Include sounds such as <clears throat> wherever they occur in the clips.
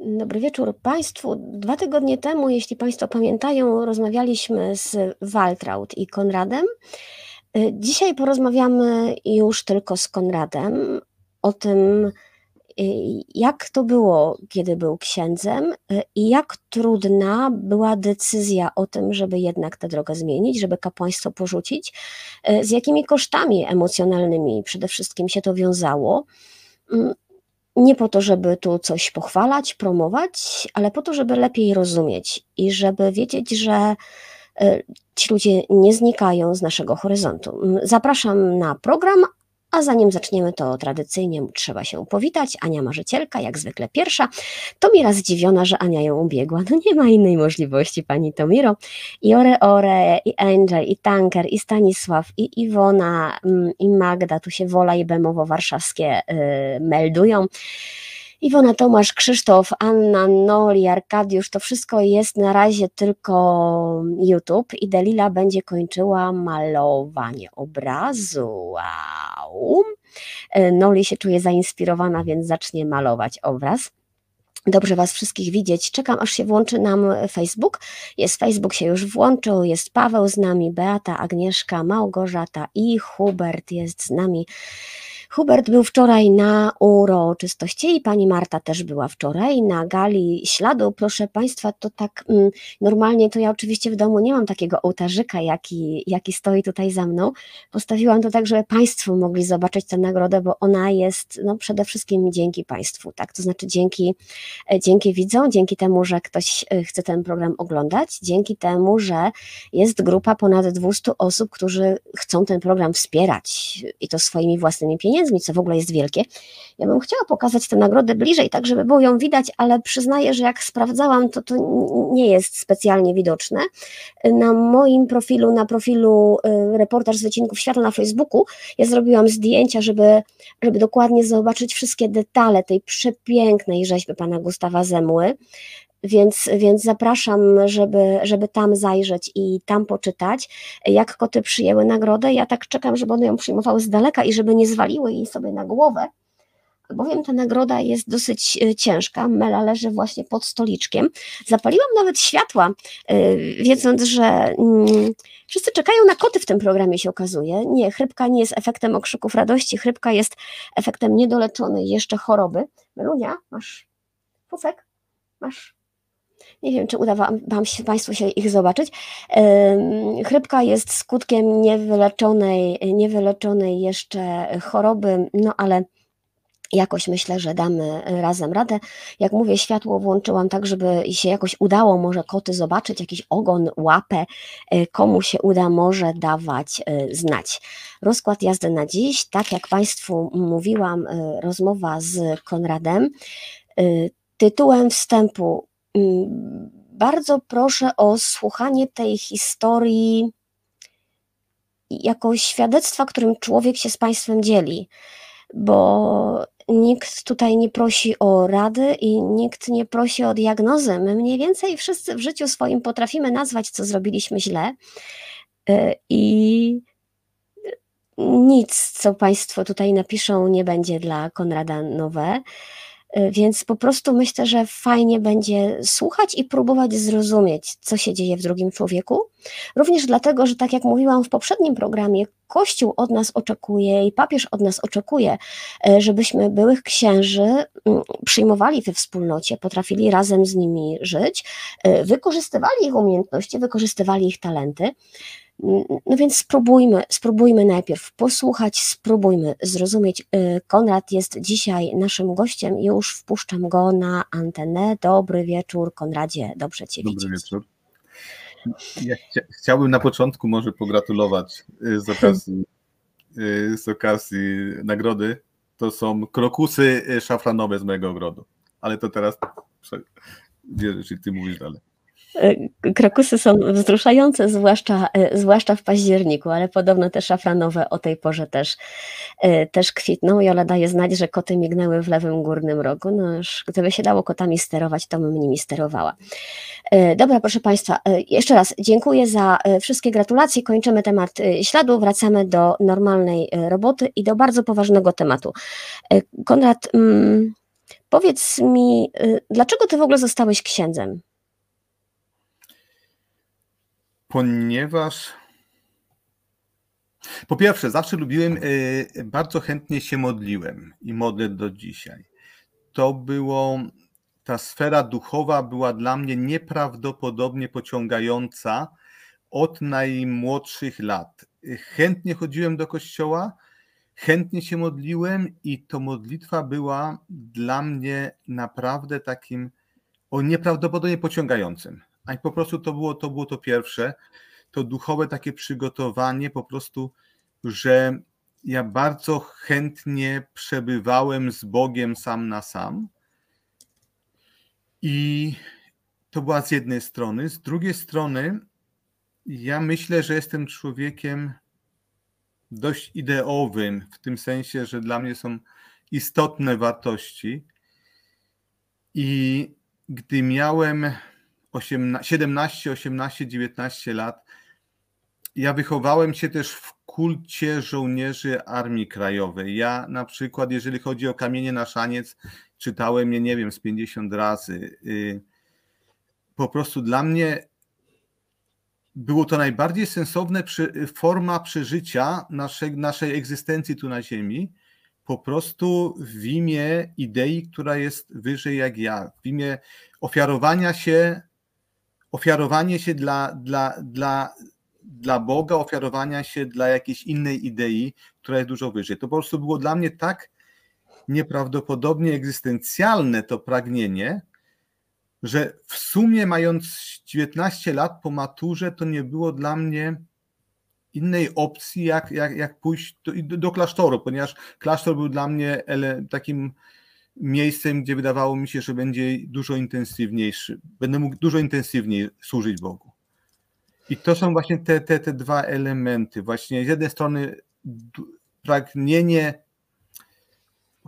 Dobry wieczór Państwu. Dwa tygodnie temu, jeśli Państwo pamiętają, rozmawialiśmy z Waltraud i Konradem. Y, dzisiaj porozmawiamy już tylko z Konradem o tym, y, jak to było, kiedy był księdzem y, i jak trudna była decyzja o tym, żeby jednak tę drogę zmienić, żeby kapłaństwo porzucić, z jakimi kosztami emocjonalnymi przede wszystkim się to wiązało. Nie po to, żeby tu coś pochwalać, promować, ale po to, żeby lepiej rozumieć i żeby wiedzieć, że e, ci ludzie nie znikają z naszego horyzontu. Zapraszam na program, a zanim zaczniemy, to tradycyjnie trzeba się powitać. Ania Marzycielka, jak zwykle pierwsza. Tomira zdziwiona, że Ania ją ubiegła. No nie ma innej możliwości, pani Tomiro. I Ore Ore, i Angel, i Tanker, i Stanisław, i Iwona, mm, i Magda. Tu się Wola i Bemowo warszawskie yy, meldują. Iwona Tomasz, Krzysztof, Anna, Noli, Arkadiusz, to wszystko jest na razie tylko YouTube i Delila będzie kończyła malowanie obrazu. Wow! E, Noli się czuje zainspirowana, więc zacznie malować obraz. Dobrze Was wszystkich widzieć. Czekam, aż się włączy nam Facebook. Jest Facebook, się już włączył. Jest Paweł z nami, Beata, Agnieszka, Małgorzata i Hubert jest z nami. Hubert był wczoraj na uroczystości i pani Marta też była wczoraj na gali śladu. Proszę Państwa, to tak mm, normalnie to ja oczywiście w domu nie mam takiego ołtarzyka, jaki, jaki stoi tutaj za mną. Postawiłam to tak, żeby Państwo mogli zobaczyć tę nagrodę, bo ona jest no, przede wszystkim dzięki Państwu, tak? To znaczy dzięki, e, dzięki widzom, dzięki temu, że ktoś e, chce ten program oglądać, dzięki temu, że jest grupa ponad 200 osób, którzy chcą ten program wspierać i to swoimi własnymi pieniędzmi co w ogóle jest wielkie. Ja bym chciała pokazać tę nagrodę bliżej, tak żeby było ją widać, ale przyznaję, że jak sprawdzałam, to to nie jest specjalnie widoczne. Na moim profilu, na profilu y, reportaż z wycinków świata na Facebooku, ja zrobiłam zdjęcia, żeby, żeby dokładnie zobaczyć wszystkie detale tej przepięknej rzeźby pana Gustawa Zemły. Więc, więc zapraszam, żeby, żeby tam zajrzeć i tam poczytać, jak koty przyjęły nagrodę. Ja tak czekam, żeby one ją przyjmowały z daleka i żeby nie zwaliły jej sobie na głowę, bowiem ta nagroda jest dosyć e, ciężka. Mela leży właśnie pod stoliczkiem. Zapaliłam nawet światła, e, wiedząc, że mm, wszyscy czekają na koty w tym programie, się okazuje. Nie, chrypka nie jest efektem okrzyków radości, chrypka jest efektem niedoleczonej jeszcze choroby. Melunia, masz pufek? Masz nie wiem, czy uda wam się Państwu się ich zobaczyć. Chrypka jest skutkiem niewyleczonej, niewyleczonej jeszcze choroby, no ale jakoś myślę, że damy razem radę. Jak mówię, światło włączyłam tak, żeby się jakoś udało może koty zobaczyć, jakiś ogon, łapę, e, komu się uda może dawać e, znać. Rozkład jazdy na dziś, tak jak Państwu mówiłam, e, rozmowa z Konradem. Tytułem wstępu bardzo proszę o słuchanie tej historii jako świadectwa, którym człowiek się z Państwem dzieli, bo nikt tutaj nie prosi o rady i nikt nie prosi o diagnozy. My mniej więcej wszyscy w życiu swoim potrafimy nazwać, co zrobiliśmy źle y, i nic, co Państwo tutaj napiszą, nie będzie dla Konrada nowe. Y, więc po prostu myślę, że fajnie będzie słuchać i próbować zrozumieć, co się dzieje w drugim człowieku. Również dlatego, że tak jak mówiłam w poprzednim programie, Kościół od nas oczekuje i papież od nas oczekuje, y, żebyśmy byłych księży mm, przyjmowali we wspólnocie, potrafili razem z nimi żyć, y, wykorzystywali ich umiejętności, wykorzystywali ich talenty. No więc spróbujmy, spróbujmy najpierw posłuchać, spróbujmy zrozumieć. Y, Konrad jest dzisiaj naszym gościem, już wpuszczam go na antenę. Dobry wieczór, Konradzie, dobrze Cię Dobry widzieć. wieczór. Ja chciałbym na początku może pogratulować y, z okazji, y, z okazji nagrody. To są krokusy szafranowe z mojego ogrodu, ale to teraz wierzę, że Ty mówisz dalej. E, krokusy są wzruszające, zwłaszcza, e, zwłaszcza w październiku, ale podobno te szafranowe o tej porze też, e, też kwitną. Jola daje znać, że koty mignęły w lewym górnym rogu. No już, gdyby się dało kotami sterować, to bym nimi sterowała. Dobra, proszę Państwa, jeszcze raz dziękuję za wszystkie gratulacje. Kończymy temat śladu, wracamy do normalnej roboty i do bardzo poważnego tematu. Konrad. Mm, Powiedz mi, dlaczego ty w ogóle zostałeś księdzem? Ponieważ po pierwsze, zawsze lubiłem, y, bardzo chętnie się modliłem i modlę do dzisiaj. To było, ta sfera duchowa była dla mnie nieprawdopodobnie pociągająca od najmłodszych lat. Chętnie chodziłem do kościoła, chętnie się modliłem i to modlitwa była dla mnie naprawdę takim o nieprawdopodobnie pociągającym. A po prostu to było to, było to pierwsze, to duchowe takie przygotowanie, po prostu, że ja bardzo chętnie przebywałem z Bogiem sam na sam. I to była z jednej strony. Z drugiej strony, ja myślę, że jestem człowiekiem dość ideowym, w tym sensie, że dla mnie są istotne wartości. I gdy miałem 17, 18, 19 lat, ja wychowałem się też w kulcie żołnierzy Armii Krajowej. Ja na przykład, jeżeli chodzi o kamienie na szaniec, czytałem je, nie wiem, z 50 razy. Y, po prostu dla mnie było to najbardziej sensowne forma przeżycia naszej, naszej egzystencji tu na Ziemi, po prostu w imię idei, która jest wyżej jak ja, w imię ofiarowania się, ofiarowanie się dla, dla, dla, dla Boga, ofiarowania się dla jakiejś innej idei, która jest dużo wyżej. To po prostu było dla mnie tak nieprawdopodobnie egzystencjalne to pragnienie, że w sumie mając 19 lat po maturze, to nie było dla mnie innej opcji, jak, jak, jak pójść do, do klasztoru, ponieważ klasztor był dla mnie takim miejscem, gdzie wydawało mi się, że będzie dużo intensywniejszy, będę mógł dużo intensywniej służyć Bogu. I to są właśnie te, te, te dwa elementy. Właśnie z jednej strony pragnienie,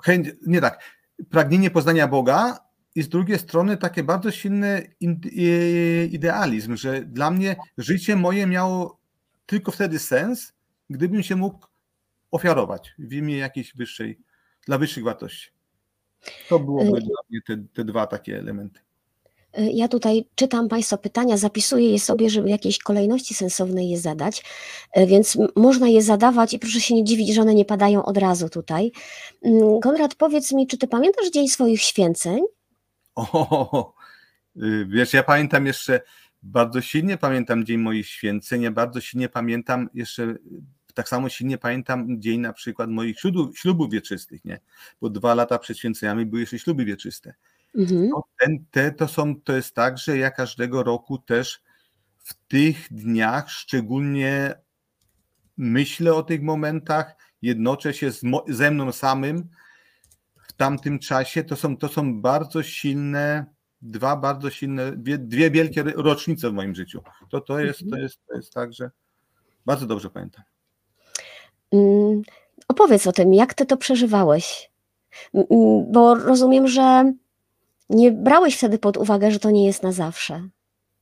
chęć, nie tak, pragnienie poznania Boga, i z drugiej strony takie bardzo silny idealizm, że dla mnie życie moje miało tylko wtedy sens, gdybym się mógł ofiarować w imię jakiejś wyższej, dla wyższych wartości. To byłoby y- dla mnie te, te dwa takie elementy. Y, ja tutaj czytam Państwa pytania, zapisuję je sobie, żeby w jakiejś kolejności sensownej je zadać, y, więc można je zadawać i proszę się nie dziwić, że one nie padają od razu tutaj. Mm, Konrad, powiedz mi, czy Ty pamiętasz dzień swoich święceń? O, wiesz, ja pamiętam jeszcze, bardzo silnie pamiętam dzień moich święceń, ja bardzo silnie pamiętam jeszcze, tak samo silnie pamiętam dzień na przykład moich ślubów, ślubów wieczystych, nie? Bo dwa lata przed święceniami były jeszcze śluby wieczyste. Mhm. No, ten, te, to, są, to jest tak, że ja każdego roku też w tych dniach szczególnie myślę o tych momentach, jednoczę się z, ze mną samym, tamtym czasie to są, to są bardzo silne, dwa bardzo silne, dwie, dwie wielkie rocznice w moim życiu. To, to, jest, to, mhm. jest, to jest tak, że bardzo dobrze pamiętam. Mm, opowiedz o tym, jak ty to przeżywałeś? Bo rozumiem, że nie brałeś wtedy pod uwagę, że to nie jest na zawsze.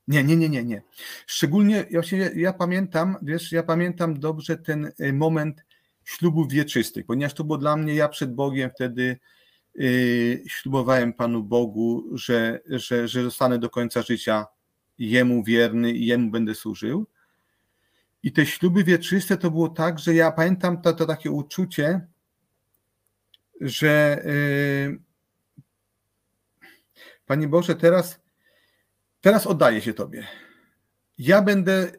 Nie, nie, nie, nie, nie. Szczególnie ja, ja pamiętam, wiesz, ja pamiętam dobrze ten y, moment ślubów wieczystych, ponieważ to było dla mnie, ja przed Bogiem wtedy Y, ślubowałem Panu Bogu, że, że, że zostanę do końca życia Jemu wierny i Jemu będę służył. I te śluby wieczyste to było tak, że ja pamiętam to, to takie uczucie, że yy, Panie Boże, teraz, teraz oddaję się Tobie. Ja będę,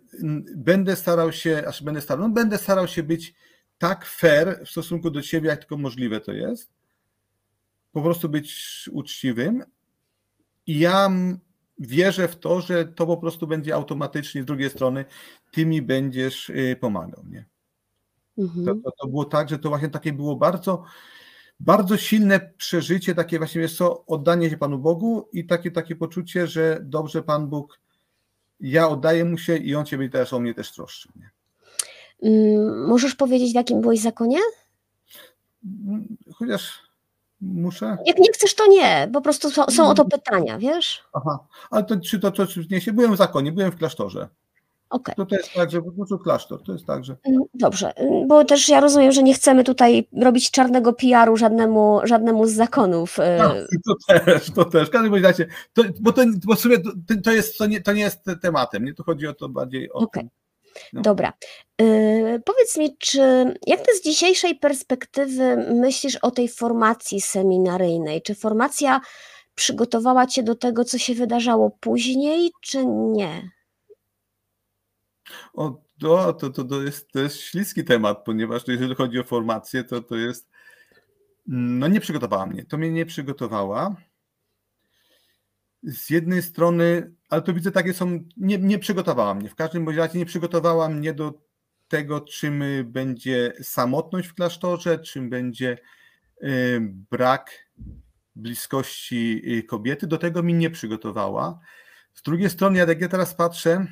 będę starał się, aż będę starał, no będę starał się być tak fair w stosunku do Ciebie, jak tylko możliwe to jest po prostu być uczciwym. I ja wierzę w to, że to po prostu będzie automatycznie z drugiej strony, ty mi będziesz y, pomagał. Nie? Mhm. To, to, to, było tak, że to właśnie takie było bardzo, bardzo silne przeżycie, takie właśnie jest co, oddanie się Panu Bogu i takie, takie poczucie, że dobrze Pan Bóg, ja oddaję mu się i on ciebie też o mnie też troszczy. Nie? Mm, możesz powiedzieć, w jakim byłeś zakonie? Mm, chociaż Muszę? Jak nie chcesz, to nie. Po prostu są, o to pytania, wiesz? Aha, ale to czy to, nie się? Byłem w zakonie, byłem w klasztorze. Okay. To, to jest tak, że po prostu klasztor, to jest tak, że... Mm, dobrze, mm, bo też ja rozumiem, że nie chcemy tutaj robić czarnego PR-u żadnemu, żadnemu z zakonów. No, to też, to też. W każdym razie, to, bo, to, bo w sumie to, to, jest, to, nie, to nie jest tematem, nie? Tu chodzi o to bardziej o... Okay. No. Dobra. Yy, powiedz mi, czy jak ty z dzisiejszej perspektywy myślisz o tej formacji seminaryjnej? Czy formacja przygotowała cię do tego, co się wydarzało później, czy nie? O, to, to, to, to, jest, to jest śliski temat, ponieważ jeżeli chodzi o formację, to to jest. No, nie przygotowała mnie. To mnie nie przygotowała. Z jednej strony, ale to widzę, takie są. Nie, nie przygotowała mnie. W każdym razie nie przygotowała mnie do tego, czym będzie samotność w klasztorze, czym będzie y, brak bliskości y, kobiety. Do tego mi nie przygotowała. Z drugiej strony, jak ja teraz patrzę,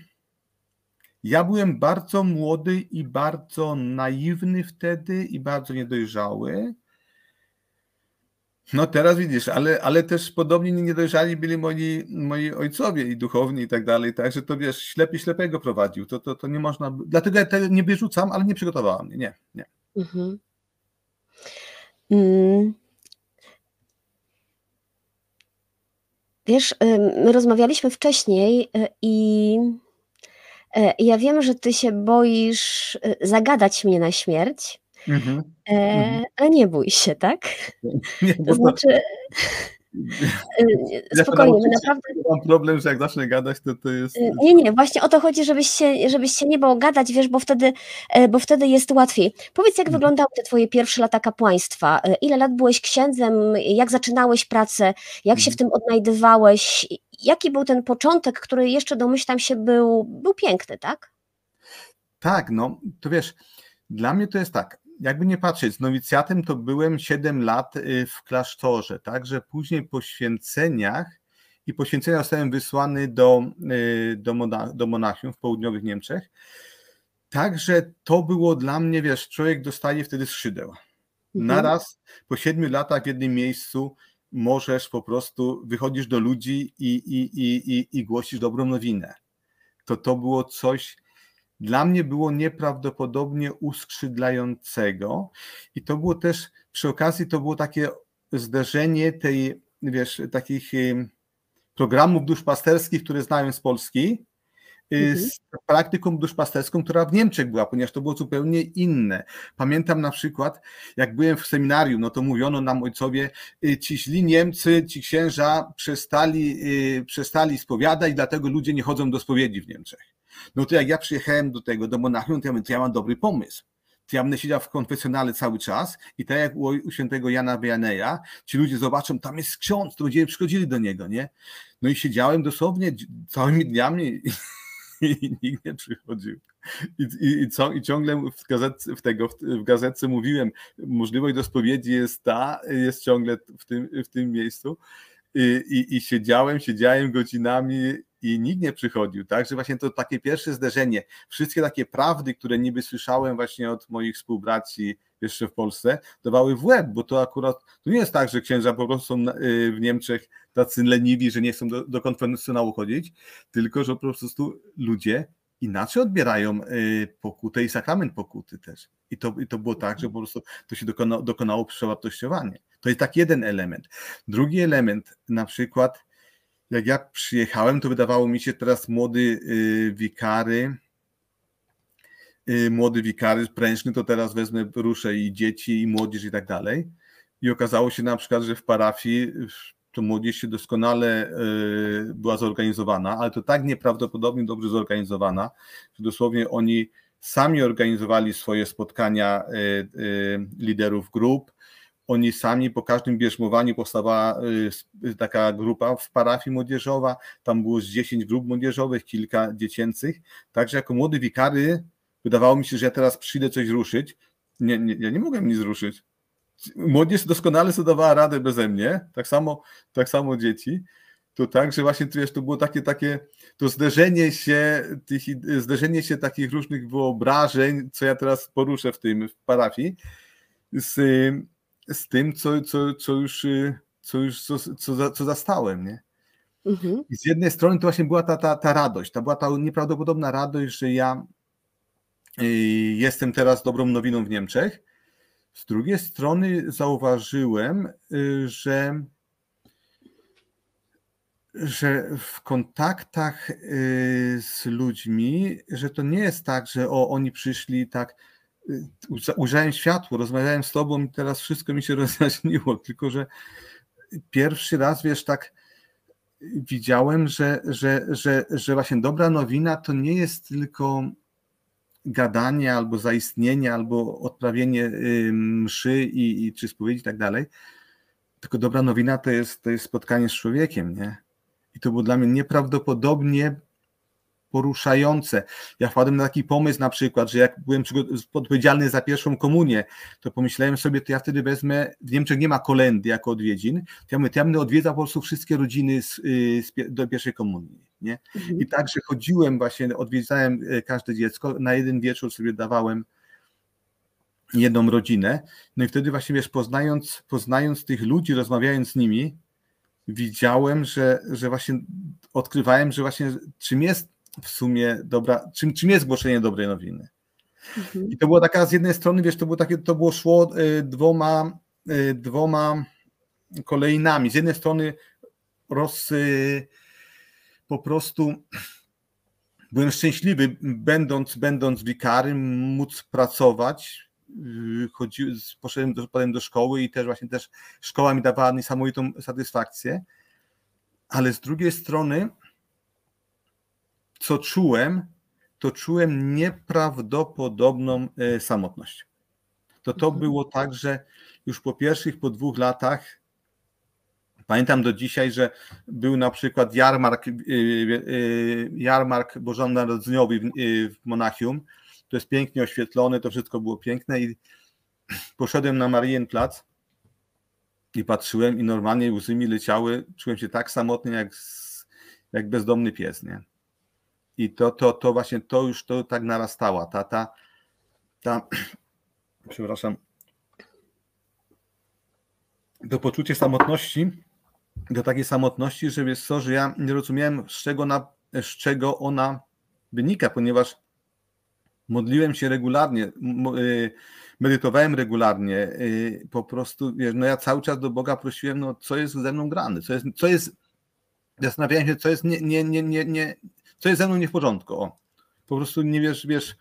ja byłem bardzo młody i bardzo naiwny wtedy i bardzo niedojrzały. No teraz widzisz, ale, ale też podobnie niedojrzali byli moi, moi ojcowie i duchowni i tak dalej, także to wiesz, ślepy ślepego prowadził, to, to, to nie można, dlatego ja tego nie wyrzucam, ale nie przygotowałam nie, nie. Mhm. Mm. Wiesz, my rozmawialiśmy wcześniej y, i E, ja wiem, że ty się boisz e, zagadać mnie na śmierć, mhm. E, mhm. ale nie bój się, tak? Nie, to znaczy. <laughs> Ja spokojnie, my naprawdę. Mam problem, że jak zacznę gadać, to to jest. Nie, nie, właśnie o to chodzi, żebyś się, żebyś się nie bał gadać, wiesz, bo wtedy, bo wtedy jest łatwiej. Powiedz, jak mhm. wyglądały te twoje pierwsze lata kapłaństwa? Ile lat byłeś księdzem? Jak zaczynałeś pracę? Jak się w tym odnajdywałeś? jaki był ten początek, który jeszcze domyślam się był, był piękny, tak? Tak, no to wiesz, dla mnie to jest tak, jakby nie patrzeć, z nowicjatem to byłem 7 lat y, w klasztorze, także później po święceniach i po święceniach zostałem wysłany do, y, do, do Monachium w południowych Niemczech. Także to było dla mnie, wiesz, człowiek dostaje wtedy skrzydeł. Mhm. Naraz po siedmiu latach w jednym miejscu możesz po prostu, wychodzisz do ludzi i, i, i, i, i głosisz dobrą nowinę. To to było coś, dla mnie było nieprawdopodobnie uskrzydlającego i to było też, przy okazji to było takie zderzenie tej, wiesz, takich programów duszpasterskich, które znają z Polski, Y, mhm. z praktyką duszpasterską, która w Niemczech była, ponieważ to było zupełnie inne. Pamiętam na przykład, jak byłem w seminarium, no to mówiono nam ojcowie, y, ci źli Niemcy, ci księża przestali, y, przestali spowiadać, dlatego ludzie nie chodzą do spowiedzi w Niemczech. No to jak ja przyjechałem do tego, do Monachium, to ja, to ja mam dobry pomysł to ja będę siedział w konfesjonale cały czas i tak jak u, u świętego Jana Vianeja, ci ludzie zobaczą, tam jest ksiądz, to będziemy przychodzili do niego, nie? No i siedziałem dosłownie całymi dniami i nikt nie przychodził. I, i, i, co, i ciągle w, gazetce, w, tego, w gazetce mówiłem, możliwość do spowiedzi jest ta, jest ciągle w tym, w tym miejscu. I, i, I siedziałem, siedziałem godzinami i nikt nie przychodził, tak? Że właśnie to takie pierwsze zderzenie, wszystkie takie prawdy, które niby słyszałem właśnie od moich współbraci jeszcze w Polsce, dawały w łeb, bo to akurat, to nie jest tak, że księża po prostu są y, w Niemczech tacy leniwi, że nie chcą do, do konfesjonału chodzić, tylko, że po prostu ludzie inaczej odbierają y, pokutę i sakrament pokuty też. I to, i to było tak, że po prostu to się dokonało, przewartościowanie. To jest tak jeden element. Drugi element, na przykład, jak ja przyjechałem, to wydawało mi się teraz młody y, wikary, y, młody wikary prężny, to teraz wezmę, ruszę i dzieci, i młodzież i tak dalej. I okazało się na przykład, że w parafii to młodzież się doskonale y, była zorganizowana, ale to tak nieprawdopodobnie dobrze zorganizowana, że dosłownie oni sami organizowali swoje spotkania liderów grup, oni sami po każdym bierzmowaniu powstawała y, taka grupa w parafii młodzieżowa, tam było z 10 grup młodzieżowych, kilka dziecięcych, także jako młody wikary wydawało mi się, że ja teraz przyjdę coś ruszyć, nie, nie, ja nie mogłem nic ruszyć. Młodzież doskonale sobie dawała radę beze mnie, tak samo, tak samo dzieci, to tak, że właśnie tu to było takie, takie to zderzenie się, tych, zderzenie się takich różnych wyobrażeń, co ja teraz poruszę w tym w parafii, z, z tym, co, co, co już, y, co, już co, co, co zastałem, nie? Mhm. I z jednej strony to właśnie była ta, ta, ta radość, to była ta nieprawdopodobna radość, że ja y, jestem teraz dobrą nowiną w Niemczech. Z drugiej strony zauważyłem, y, że że w kontaktach z ludźmi, że to nie jest tak, że o, oni przyszli tak, ujrzałem światło, rozmawiałem z tobą i teraz wszystko mi się <laughs> rozjaśniło, tylko że pierwszy raz, wiesz, tak widziałem, że, że, że, że właśnie dobra nowina to nie jest tylko gadanie albo zaistnienie, albo odprawienie mszy i, i czy spowiedzi i tak dalej, tylko dobra nowina to jest, to jest spotkanie z człowiekiem, nie? I to było dla mnie nieprawdopodobnie poruszające. Ja wpadłem na taki pomysł na przykład, że jak byłem odpowiedzialny za pierwszą komunię, to pomyślałem sobie, to ja wtedy wezmę, w Niemczech nie ma kolendy jako odwiedzin, to ja, mówię, to ja będę odwiedzał po prostu wszystkie rodziny z, y, z, do pierwszej komunii. Nie? Mhm. I także chodziłem właśnie, odwiedzałem y, każde dziecko, na jeden wieczór sobie dawałem jedną rodzinę, no i wtedy właśnie wiesz, poznając, poznając tych ludzi, rozmawiając z nimi, widziałem, że, że właśnie odkrywałem, że właśnie czym jest w sumie dobra, czym, czym jest głoszenie dobrej nowiny. Mhm. I to było taka z jednej strony, wiesz, to było takie, to było szło y, dwoma, y, dwoma kolejnami. Z jednej strony roz, y, po prostu byłem szczęśliwy, będąc, będąc wikarym, móc pracować. Chodziłem, poszedłem do, potem do szkoły i też właśnie też szkoła mi dawała niesamowitą satysfakcję. Ale z drugiej strony co czułem, to czułem nieprawdopodobną e, samotność. To to mhm. było tak, że już po pierwszych, po dwóch latach, pamiętam do dzisiaj, że był na przykład jarmark, e, e, jarmark bożonarodzeniowy w Monachium. To jest pięknie oświetlone, to wszystko było piękne i poszedłem na Marienplatz i patrzyłem i normalnie łzy mi leciały. Czułem się tak samotny jak, jak bezdomny pies, nie? I to, to, to właśnie to już to tak narastała. Ta, ta, ta <clears throat> przepraszam, to poczucie samotności, do takiej samotności, że wiesz co, że ja nie rozumiałem, z czego, na, z czego ona wynika, ponieważ modliłem się regularnie, y, medytowałem regularnie, y, po prostu, wiesz, no ja cały czas do Boga prosiłem, no co jest ze mną grane, co jest, co jest zastanawiałem się, co jest nie, nie, nie, nie, nie, co jest ze mną nie w porządku. O. Po prostu nie wiesz, wiesz,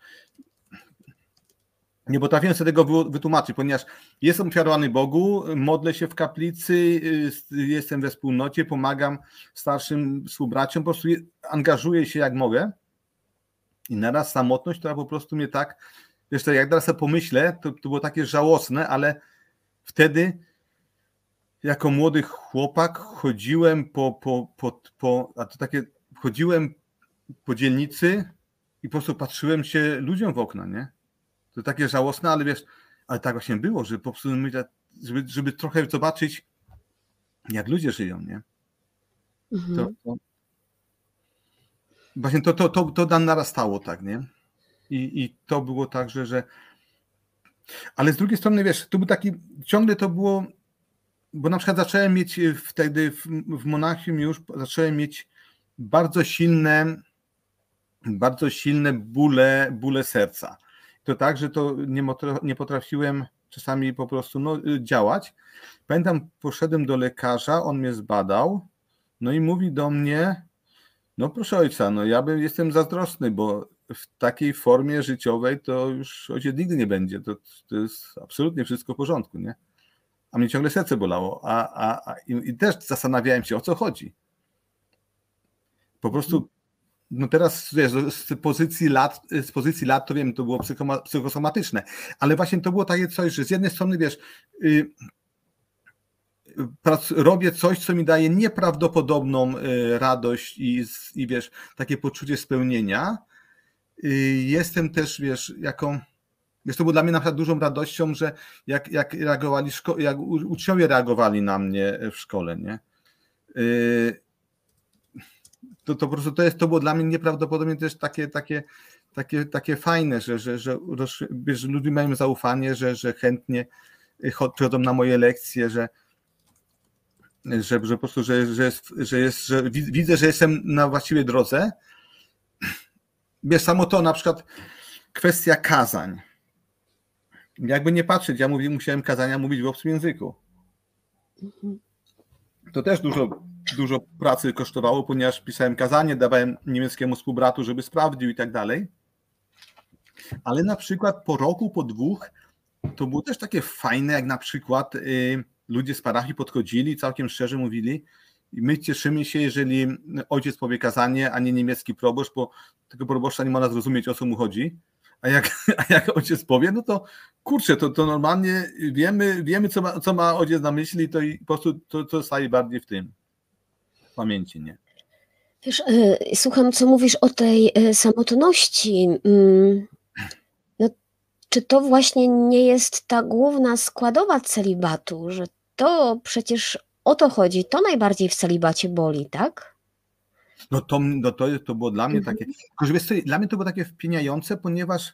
nie potrafiłem sobie tego wytłumaczyć, ponieważ jestem ofiarowany Bogu, modlę się w kaplicy, y, jestem we wspólnocie, pomagam starszym współbraciom, po prostu angażuję się jak mogę i naraz samotność, która po prostu mnie tak, wiesz, jak teraz sobie pomyślę, to, to było takie żałosne, ale wtedy jako młody chłopak chodziłem po, po, po, po a to takie, chodziłem po dzielnicy i po prostu patrzyłem się ludziom w okna, nie? To takie żałosne, ale wiesz, ale tak właśnie było, że po prostu żeby, żeby trochę zobaczyć, jak ludzie żyją, nie? Mhm. To, to, właśnie to, to, to, to nam narastało, tak, nie? I, I to było tak, że, że. Ale z drugiej strony, wiesz, to był taki, ciągle to było, bo na przykład zacząłem mieć wtedy w, w Monachium już, zacząłem mieć bardzo silne bardzo silne bóle, bóle serca. To tak, że to nie, nie potrafiłem czasami po prostu no, działać. Pamiętam, poszedłem do lekarza, on mnie zbadał, no i mówi do mnie, no proszę ojca, no ja bym, jestem zazdrosny, bo w takiej formie życiowej to już ojciec nigdy nie będzie. To, to jest absolutnie wszystko w porządku, nie? A mnie ciągle serce bolało. A, a, a i, i też zastanawiałem się, o co chodzi. Po prostu no teraz wiesz, z pozycji lat, z pozycji lat to wiem, to było psychosomatyczne, ale właśnie to było takie coś, że z jednej strony wiesz, yy, prac, robię coś, co mi daje nieprawdopodobną yy, radość i, i wiesz, takie poczucie spełnienia. Yy, jestem też, wiesz, jaką Wiesz, to było dla mnie na przykład dużą radością, że jak, jak reagowali, jak uczniowie reagowali na mnie w szkole, nie? Yy, to, to po prostu to, jest, to było dla mnie nieprawdopodobnie też takie, takie, takie, takie fajne, że, że, że, że ludzie mają zaufanie, że, że chętnie chodzą na moje lekcje, że, że, że po prostu, że, że, jest, że, jest, że widzę, że jestem na właściwej drodze. Wiesz, samo to na przykład kwestia kazań. Jakby nie patrzeć, ja mówię, musiałem kazania mówić w obcym języku. To też dużo, dużo pracy kosztowało, ponieważ pisałem kazanie, dawałem niemieckiemu współbratu, żeby sprawdził i tak dalej. Ale na przykład po roku, po dwóch, to było też takie fajne, jak na przykład y, ludzie z parafii podchodzili, całkiem szczerze mówili, my cieszymy się, jeżeli ojciec powie kazanie, a nie niemiecki proboszcz, bo tego proboszcza nie można zrozumieć, o co mu chodzi. A jak, <laughs> a jak ojciec powie, no to kurczę, to, to normalnie wiemy, wiemy co, ma, co ma ojciec na myśli, to i po prostu to, to staje bardziej w tym, pamięci, nie? Wiesz, y, słucham, co mówisz o tej y, samotności. Mm, no, czy to właśnie nie jest ta główna składowa celibatu, że to przecież o to chodzi, to najbardziej w celibacie boli, tak? No to, no to, to było dla mnie takie, tylko wiesz co, dla mnie to było takie wpieniające, ponieważ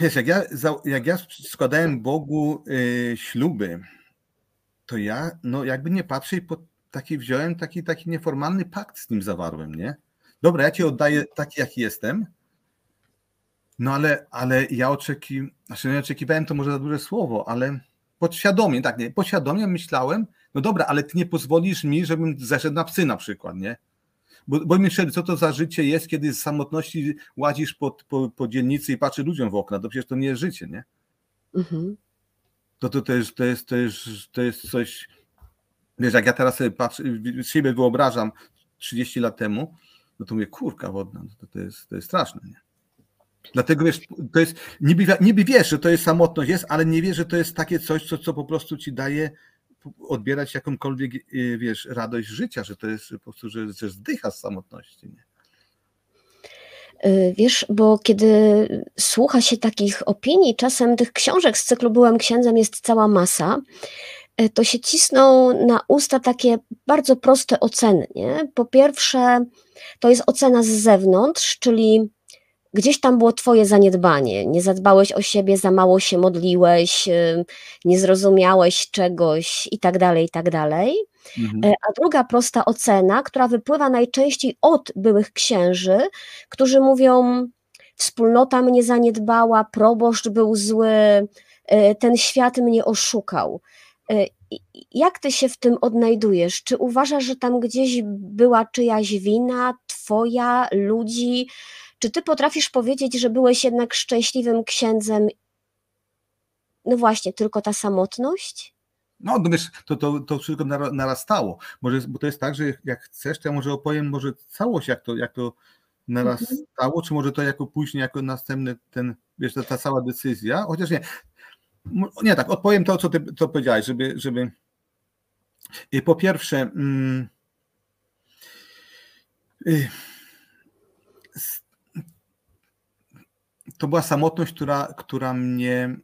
wiesz, jak ja, jak ja składałem Bogu y, śluby, to ja, no jakby nie patrzę, po taki wziąłem taki, taki nieformalny pakt z nim zawarłem, nie? Dobra, ja cię oddaję taki, jaki jestem, no ale, ale ja oczekiwałem, znaczy nie oczekiwałem, to może za duże słowo, ale podświadomie, tak, nie, podświadomie myślałem, no dobra, ale ty nie pozwolisz mi, żebym zeszedł na psy na przykład, nie? Bo, bo mi co to za życie jest, kiedy z samotności łazisz po, po, po dzielnicy i patrzy ludziom w okna, to przecież to nie jest życie, nie? Mhm. To, to, to, jest, to, jest, to, jest, to jest coś, wiesz, jak ja teraz sobie patrzę, siebie wyobrażam 30 lat temu, no to mówię, kurka wodna, no to, to, jest, to jest straszne, nie? Dlatego wiesz, to jest, niby, niby wiesz, że to jest samotność, jest, ale nie wiesz, że to jest takie coś, co, co po prostu ci daje odbierać jakąkolwiek, y, wiesz, radość życia, że to jest po prostu, że, że zdycha z samotności. Nie? Y, wiesz, bo kiedy słucha się takich opinii, czasem tych książek z cyklu Byłem księdzem jest cała masa, to się cisną na usta takie bardzo proste oceny. Nie? Po pierwsze, to jest ocena z zewnątrz, czyli gdzieś tam było Twoje zaniedbanie. Nie zadbałeś o siebie, za mało się modliłeś, nie zrozumiałeś czegoś i tak dalej, i tak dalej. Mhm. E, a druga prosta ocena, która wypływa najczęściej od byłych księży, którzy mówią: Wspólnota mnie zaniedbała, proboszcz był zły, e, ten świat mnie oszukał. E, jak ty się w tym odnajdujesz? Czy uważasz, że tam gdzieś była czyjaś wina, twoja, ludzi? Czy ty potrafisz powiedzieć, że byłeś jednak szczęśliwym księdzem? No właśnie, tylko ta samotność? No, no wiesz, to, to, to wszystko narastało. Może, bo to jest tak, że jak chcesz, to ja może opowiem może całość, jak to, jak to narastało, mhm. czy może to jako później, jako następny ten, wiesz, ta, ta cała decyzja, chociaż nie. Nie, tak, odpowiem to, co ty to powiedziałeś, żeby, żeby I po pierwsze, mm, y, to była samotność, która, która mnie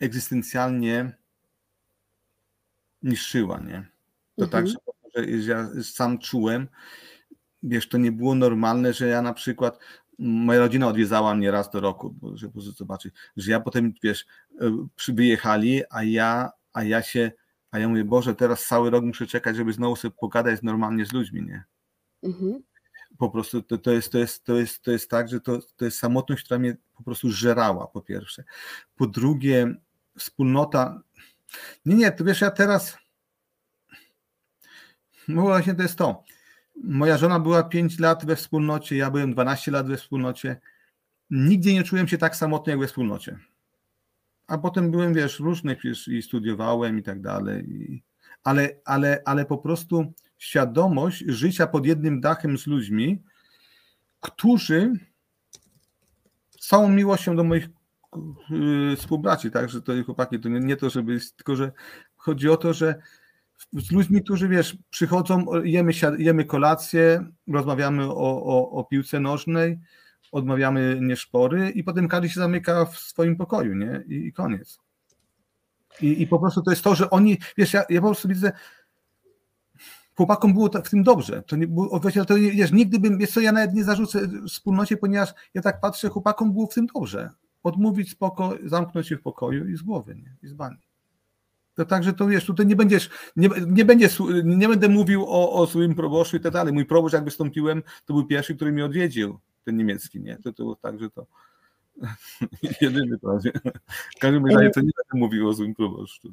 egzystencjalnie niszczyła, nie? To tak, mhm. tak, że, że ja sam czułem, wiesz, to nie było normalne, że ja na przykład, moja rodzina odwiedzała mnie raz do roku, żeby zobaczyć, że ja potem, wiesz, e, wyjechali, a ja, a ja się, a ja mówię, Boże, teraz cały rok muszę czekać, żeby znowu sobie pogadać normalnie z ludźmi, nie? Mhm po prostu to, to, jest, to, jest, to, jest, to jest tak, że to, to jest samotność, która mnie po prostu żerała, po pierwsze. Po drugie, wspólnota. Nie, nie, to wiesz, ja teraz. No właśnie to jest to. Moja żona była 5 lat we wspólnocie, ja byłem 12 lat we wspólnocie. Nigdzie nie czułem się tak samotny jak we wspólnocie. A potem byłem, wiesz, różnych i studiowałem i tak dalej. Ale, ale, ale po prostu świadomość życia pod jednym dachem z ludźmi, którzy z całą miłością do moich yy, współbraci, tak, że to chłopaki, to nie, nie to, żeby, tylko że chodzi o to, że z ludźmi, którzy wiesz, przychodzą, jemy, jemy kolację, rozmawiamy o, o, o piłce nożnej, odmawiamy nieszpory i potem każdy się zamyka w swoim pokoju, nie? I, i koniec. I, I po prostu to jest to, że oni, wiesz, ja, ja po prostu widzę, chłopakom było w tym dobrze. To nie było, to wiesz, nigdy bym, wiesz co, ja nawet nie zarzucę wspólnocie, ponieważ ja tak patrzę, chłopakom było w tym dobrze. Odmówić spoko, zamknąć się w pokoju i z głowy, nie? I z bani. To także to wiesz, tutaj nie będziesz, nie, nie, będzie, nie będę mówił o, o swoim proboszczu i tak dalej. Mój proboszcz, jak wystąpiłem, to był pierwszy, który mnie odwiedził, ten niemiecki, nie? To, to było tak, że to <laughs> jedyny prawie. W każdym razie to nie będę mówił o swoim proboszczu.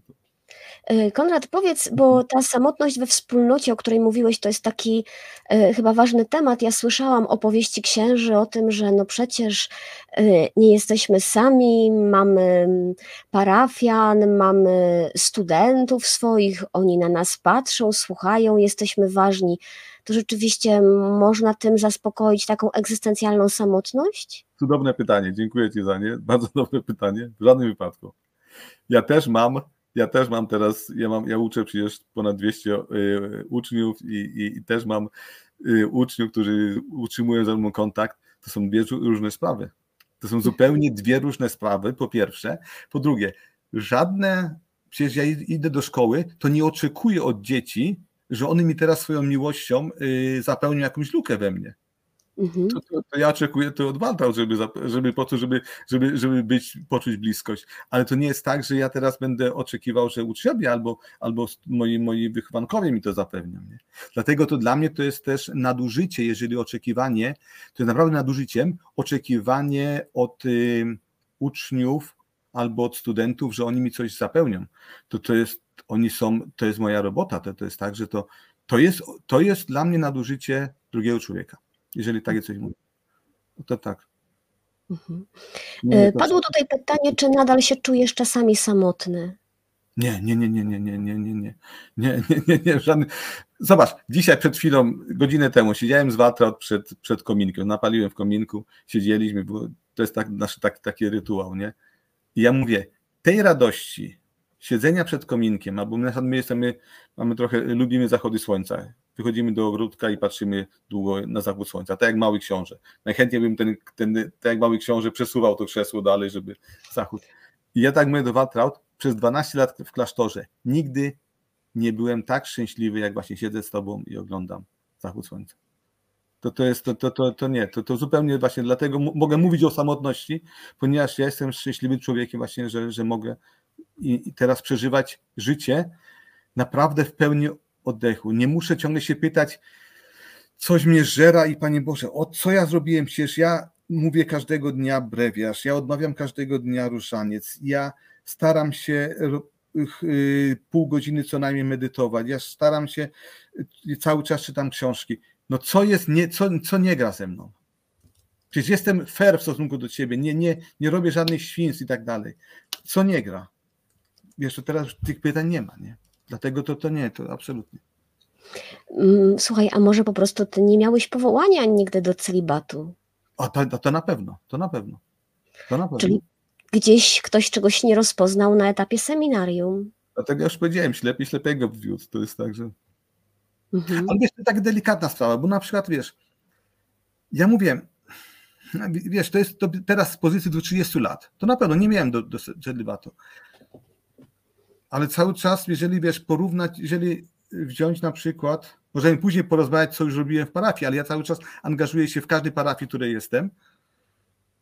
Y, Konrad, powiedz, bo ta samotność we wspólnocie, o której mówiłeś, to jest taki y, chyba ważny temat. Ja słyszałam opowieści księży o tym, że no przecież y, nie jesteśmy sami, mamy mm, parafian, mamy studentów swoich, oni na nas patrzą, słuchają, jesteśmy ważni. To rzeczywiście można tym zaspokoić taką egzystencjalną samotność? Cudowne pytanie, dziękuję Ci za nie. Bardzo dobre pytanie, w żadnym wypadku. Ja też mam ja też mam teraz, ja, mam, ja uczę przecież ponad 200 y, uczniów i, i, i, też mam y, uczniów, którzy utrzymują ze mną kontakt. To są dwie różne sprawy. To są zupełnie dwie różne sprawy, po pierwsze. Po drugie, żadne, przecież ja idę do szkoły, to nie oczekuję od dzieci, że one mi teraz swoją miłością y, zapełnią jakąś lukę we mnie. Mhm. To, to, to, ja oczekuję to od Walta, żeby, żeby po to, żeby, żeby, żeby być, poczuć bliskość. Ale to nie jest tak, że ja teraz będę oczekiwał, że uczniowie albo, albo moi, moi wychowankowie mi to zapewnią. Nie? Dlatego to dla mnie to jest też nadużycie, jeżeli oczekiwanie, to jest naprawdę nadużyciem, oczekiwanie od y, uczniów albo od studentów, że oni mi coś zapełnią. To, to jest, oni są, to jest moja robota, to, to jest tak, że to, to, jest, to jest dla mnie nadużycie drugiego człowieka jeżeli takie coś mówi. No to tak. Mhm. Nie, Padło tutaj pytanie, czy nadal się czujesz czasami samotny? Nie, nie, nie, nie, nie, nie, nie, nie, nie, nie, nie, nie, nie, żadny. Zobacz, dzisiaj przed chwilą, godzinę temu siedziałem z Waltraud przed, przed kominkiem, napaliłem w kominku, siedzieliśmy, bo to jest tak, nasz tak, taki rytuał, nie? I ja mówię, tej radości siedzenia przed kominkiem, albo my, my jesteśmy, mamy trochę, lubimy zachody słońca, wychodzimy do ogródka i patrzymy długo na zachód słońca, tak jak mały książę. Najchętniej bym ten, ten tak jak mały książę przesuwał to krzesło dalej, żeby zachód. I ja tak mówię do Waltraud, przez 12 lat w klasztorze nigdy nie byłem tak szczęśliwy, jak właśnie siedzę z tobą i oglądam zachód słońca. To, to jest, to, to, to, to nie, to, to zupełnie właśnie dlatego mogę mówić o samotności, ponieważ ja jestem szczęśliwym człowiekiem właśnie, że, że mogę i, i teraz przeżywać życie naprawdę w pełni oddechu. Nie muszę ciągle się pytać, coś mnie żera i Panie Boże, o co ja zrobiłem? Przecież ja mówię każdego dnia brewiarz, ja odmawiam każdego dnia ruszaniec, ja staram się y, pół godziny co najmniej medytować, ja staram się, y, cały czas czytam książki. No co jest, nie, co, co nie gra ze mną? Przecież jestem fair w stosunku do ciebie, nie, nie, nie robię żadnych świństw i tak dalej. Co nie gra? To teraz tych pytań nie ma, nie? Dlatego to, to nie, to absolutnie. Mm, słuchaj, a może po prostu ty nie miałeś powołania nigdy do celibatu? O, to, to na pewno, to na pewno. To na pewno. Czyli gdzieś ktoś czegoś nie rozpoznał na etapie seminarium. Dlatego ja już powiedziałem, ślepy ślepego wwiódł. To jest tak, że... Mhm. Ale wiesz, to tak delikatna sprawa, bo na przykład, wiesz, ja mówię, wiesz, to jest to teraz z pozycji do 30 lat. To na pewno nie miałem do, do celibatu ale cały czas, jeżeli wiesz, porównać, jeżeli wziąć na przykład, możemy później porozmawiać, co już robiłem w parafii, ale ja cały czas angażuję się w każdej parafii, w której jestem.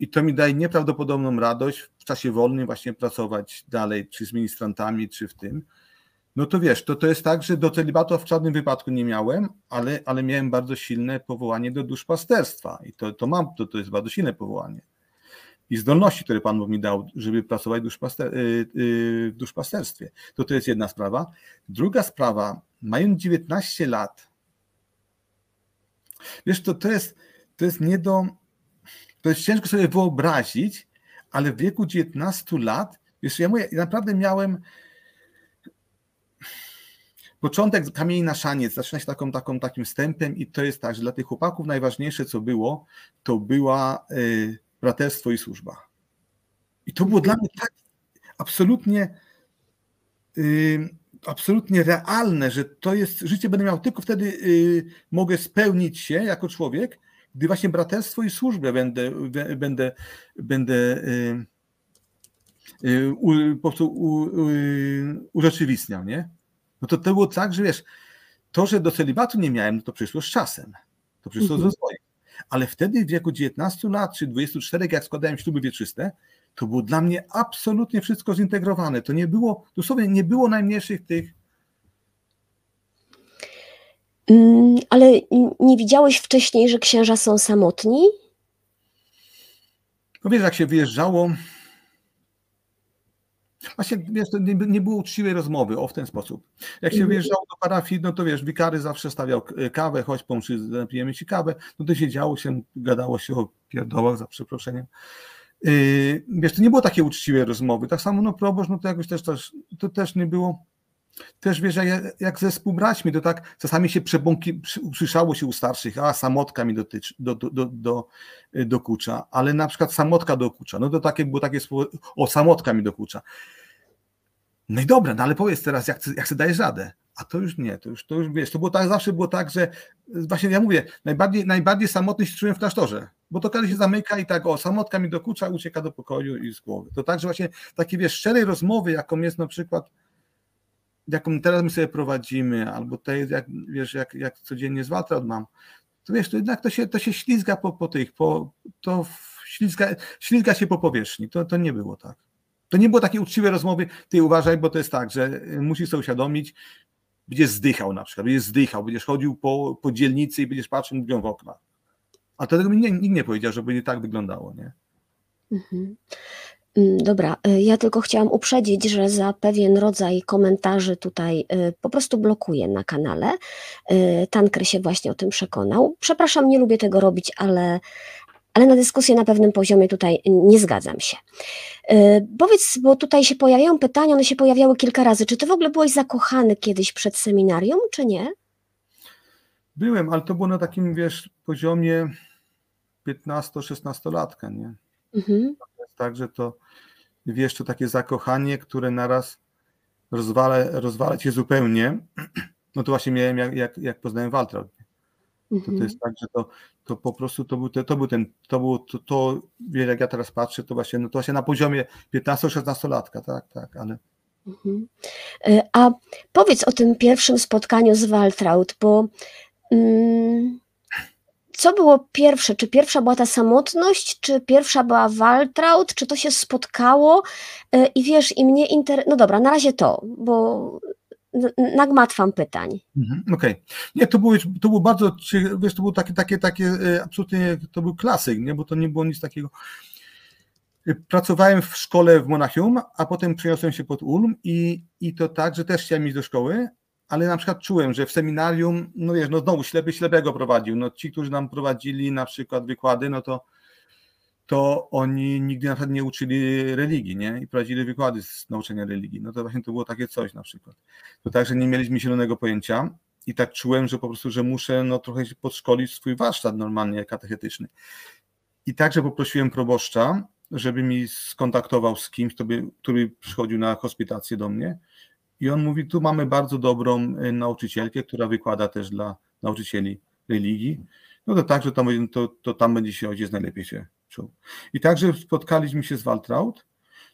I to mi daje nieprawdopodobną radość w czasie wolnym właśnie pracować dalej, czy z ministrantami, czy w tym. No to wiesz, to, to jest tak, że do celibatu w żadnym wypadku nie miałem, ale, ale miałem bardzo silne powołanie do duszpasterstwa. I to, to mam, to, to jest bardzo silne powołanie i zdolności, które Pan mi dał, żeby pracować w y, y, duszpasterstwie. To to jest jedna sprawa. Druga sprawa, mając 19 lat, wiesz, to, to, jest, to jest nie do, to jest ciężko sobie wyobrazić, ale w wieku 19 lat, wiesz, ja mówię, naprawdę miałem początek kamieni na szaniec, zaczyna się taką, taką, takim wstępem i to jest tak, że dla tych chłopaków najważniejsze, co było, to była y, braterstwo i służba. I to było dla mnie tak absolutnie, yy, absolutnie realne, że to jest, życie będę miał tylko wtedy, yy, mogę spełnić się jako człowiek, gdy właśnie braterstwo i służbę będę, będę, będę yy, u, po prostu u, u, urzeczywistniał, nie? No to to było tak, że wiesz, to, że do celibatu nie miałem, no to przyszło z czasem. To przyszło mhm. z rozwojem ale wtedy w wieku 19 lat czy 24, jak składałem śluby wieczyste, to było dla mnie absolutnie wszystko zintegrowane. To nie było, dosłownie nie było najmniejszych tych. Mm, ale nie widziałeś wcześniej, że księża są samotni? No wiesz, jak się wyjeżdżało, Właśnie wiesz, nie, nie, było uczciwej rozmowy, o w ten sposób. Jak się mhm. wyjeżdżało do parafii, no to wiesz, wikary zawsze stawiał kawę, choć po mszy napijemy ci kawę, no to siedziało się, gadało się o pierdołach, za przeproszeniem. Yy, wiesz, to nie było takie uczciwej rozmowy. Tak samo no proboszcz, no to jakoś też, też to też nie było. Też wiesz, jak, jak ze współbraćmi, to tak czasami się przebąki, usłyszało się u starszych, a samotka mi dotyczy, do, do, do, do, dokucza, ale na przykład samotka dokucza, no to takie było takie słowo, o samotka mi dokucza. No i dobra, no ale powiedz teraz, jak, jak sobie dajesz radę? A to już nie, to już, to już wiesz, to było tak, zawsze było tak, że właśnie ja mówię, najbardziej, najbardziej samotny się czułem w klasztorze, bo to każdy się zamyka i tak, o, samotka mi dokucza, ucieka do pokoju i z głowy. To tak, że właśnie takie, wiesz, szczerej rozmowy, jaką jest na przykład, jaką teraz my sobie prowadzimy, albo tej, jak, wiesz, jak, jak codziennie z mam, to wiesz, to jednak to się, to się ślizga po, po tych, po, to ślizga, ślizga się po powierzchni, to, to nie było tak. To nie było takiej uczciwej rozmowy, ty uważaj, bo to jest tak, że musisz sobie uświadomić, będziesz zdychał na przykład, będziesz zdychał, będziesz chodził po, po dzielnicy i będziesz patrzył mówią w okna. A tego mi nikt nie powiedział, żeby nie tak wyglądało, nie? Mhm. Mm, dobra, y, ja tylko chciałam uprzedzić, że za pewien rodzaj komentarzy tutaj y, po prostu blokuję na kanale. Y, Tanker się właśnie o tym przekonał. Przepraszam, nie lubię tego robić, ale, ale na dyskusję na pewnym poziomie tutaj nie zgadzam się. Powiedz, bo tutaj się pojawiają pytania, one się pojawiały kilka razy. Czy ty w ogóle byłeś zakochany kiedyś przed seminarium, czy nie? Byłem, ale to było na takim, wiesz, poziomie 15-16 latka, nie? Mhm. Tak, że to, wiesz, to takie zakochanie, które naraz rozwala, rozwala cię zupełnie, <clears throat> no to właśnie miałem, jak, jak, jak poznałem Waltra. To, to jest mhm. tak, że to, to po prostu to był, te, to był ten, to było to, to, jak ja teraz patrzę, to właśnie, no to właśnie na poziomie 15-16 latka, tak, tak, ale. Mhm. E, a powiedz o tym pierwszym spotkaniu z Waltraud, bo mm, co było pierwsze? Czy pierwsza była ta samotność, czy pierwsza była Waltraud, czy to się spotkało? E, I wiesz, i mnie inter... No dobra, na razie to, bo nagmatwam pytań. Mhm, Okej. Okay. Nie, to było, to było bardzo, wiesz, to było takie, takie, takie, e, absolutnie, to był klasyk, nie, bo to nie było nic takiego. E, pracowałem w szkole w Monachium, a potem przeniosłem się pod Ulm i, i to tak, że też chciałem iść do szkoły, ale na przykład czułem, że w seminarium, no wiesz, no znowu ślepy ślepego prowadził, no ci, którzy nam prowadzili na przykład wykłady, no to to oni nigdy na przykład nie uczyli religii, nie? I prowadzili wykłady z nauczania religii. No to właśnie to było takie coś na przykład. To także nie mieliśmy zielonego pojęcia i tak czułem, że po prostu, że muszę no trochę podszkolić swój warsztat normalnie katechetyczny. I także poprosiłem proboszcza, żeby mi skontaktował z kimś, by, który przychodził na hospitację do mnie. I on mówi, tu mamy bardzo dobrą y, nauczycielkę, która wykłada też dla nauczycieli religii. No to tak, że tam, to, to tam będzie się ojciec najlepiej się czuł. I także spotkaliśmy się z Waltraud.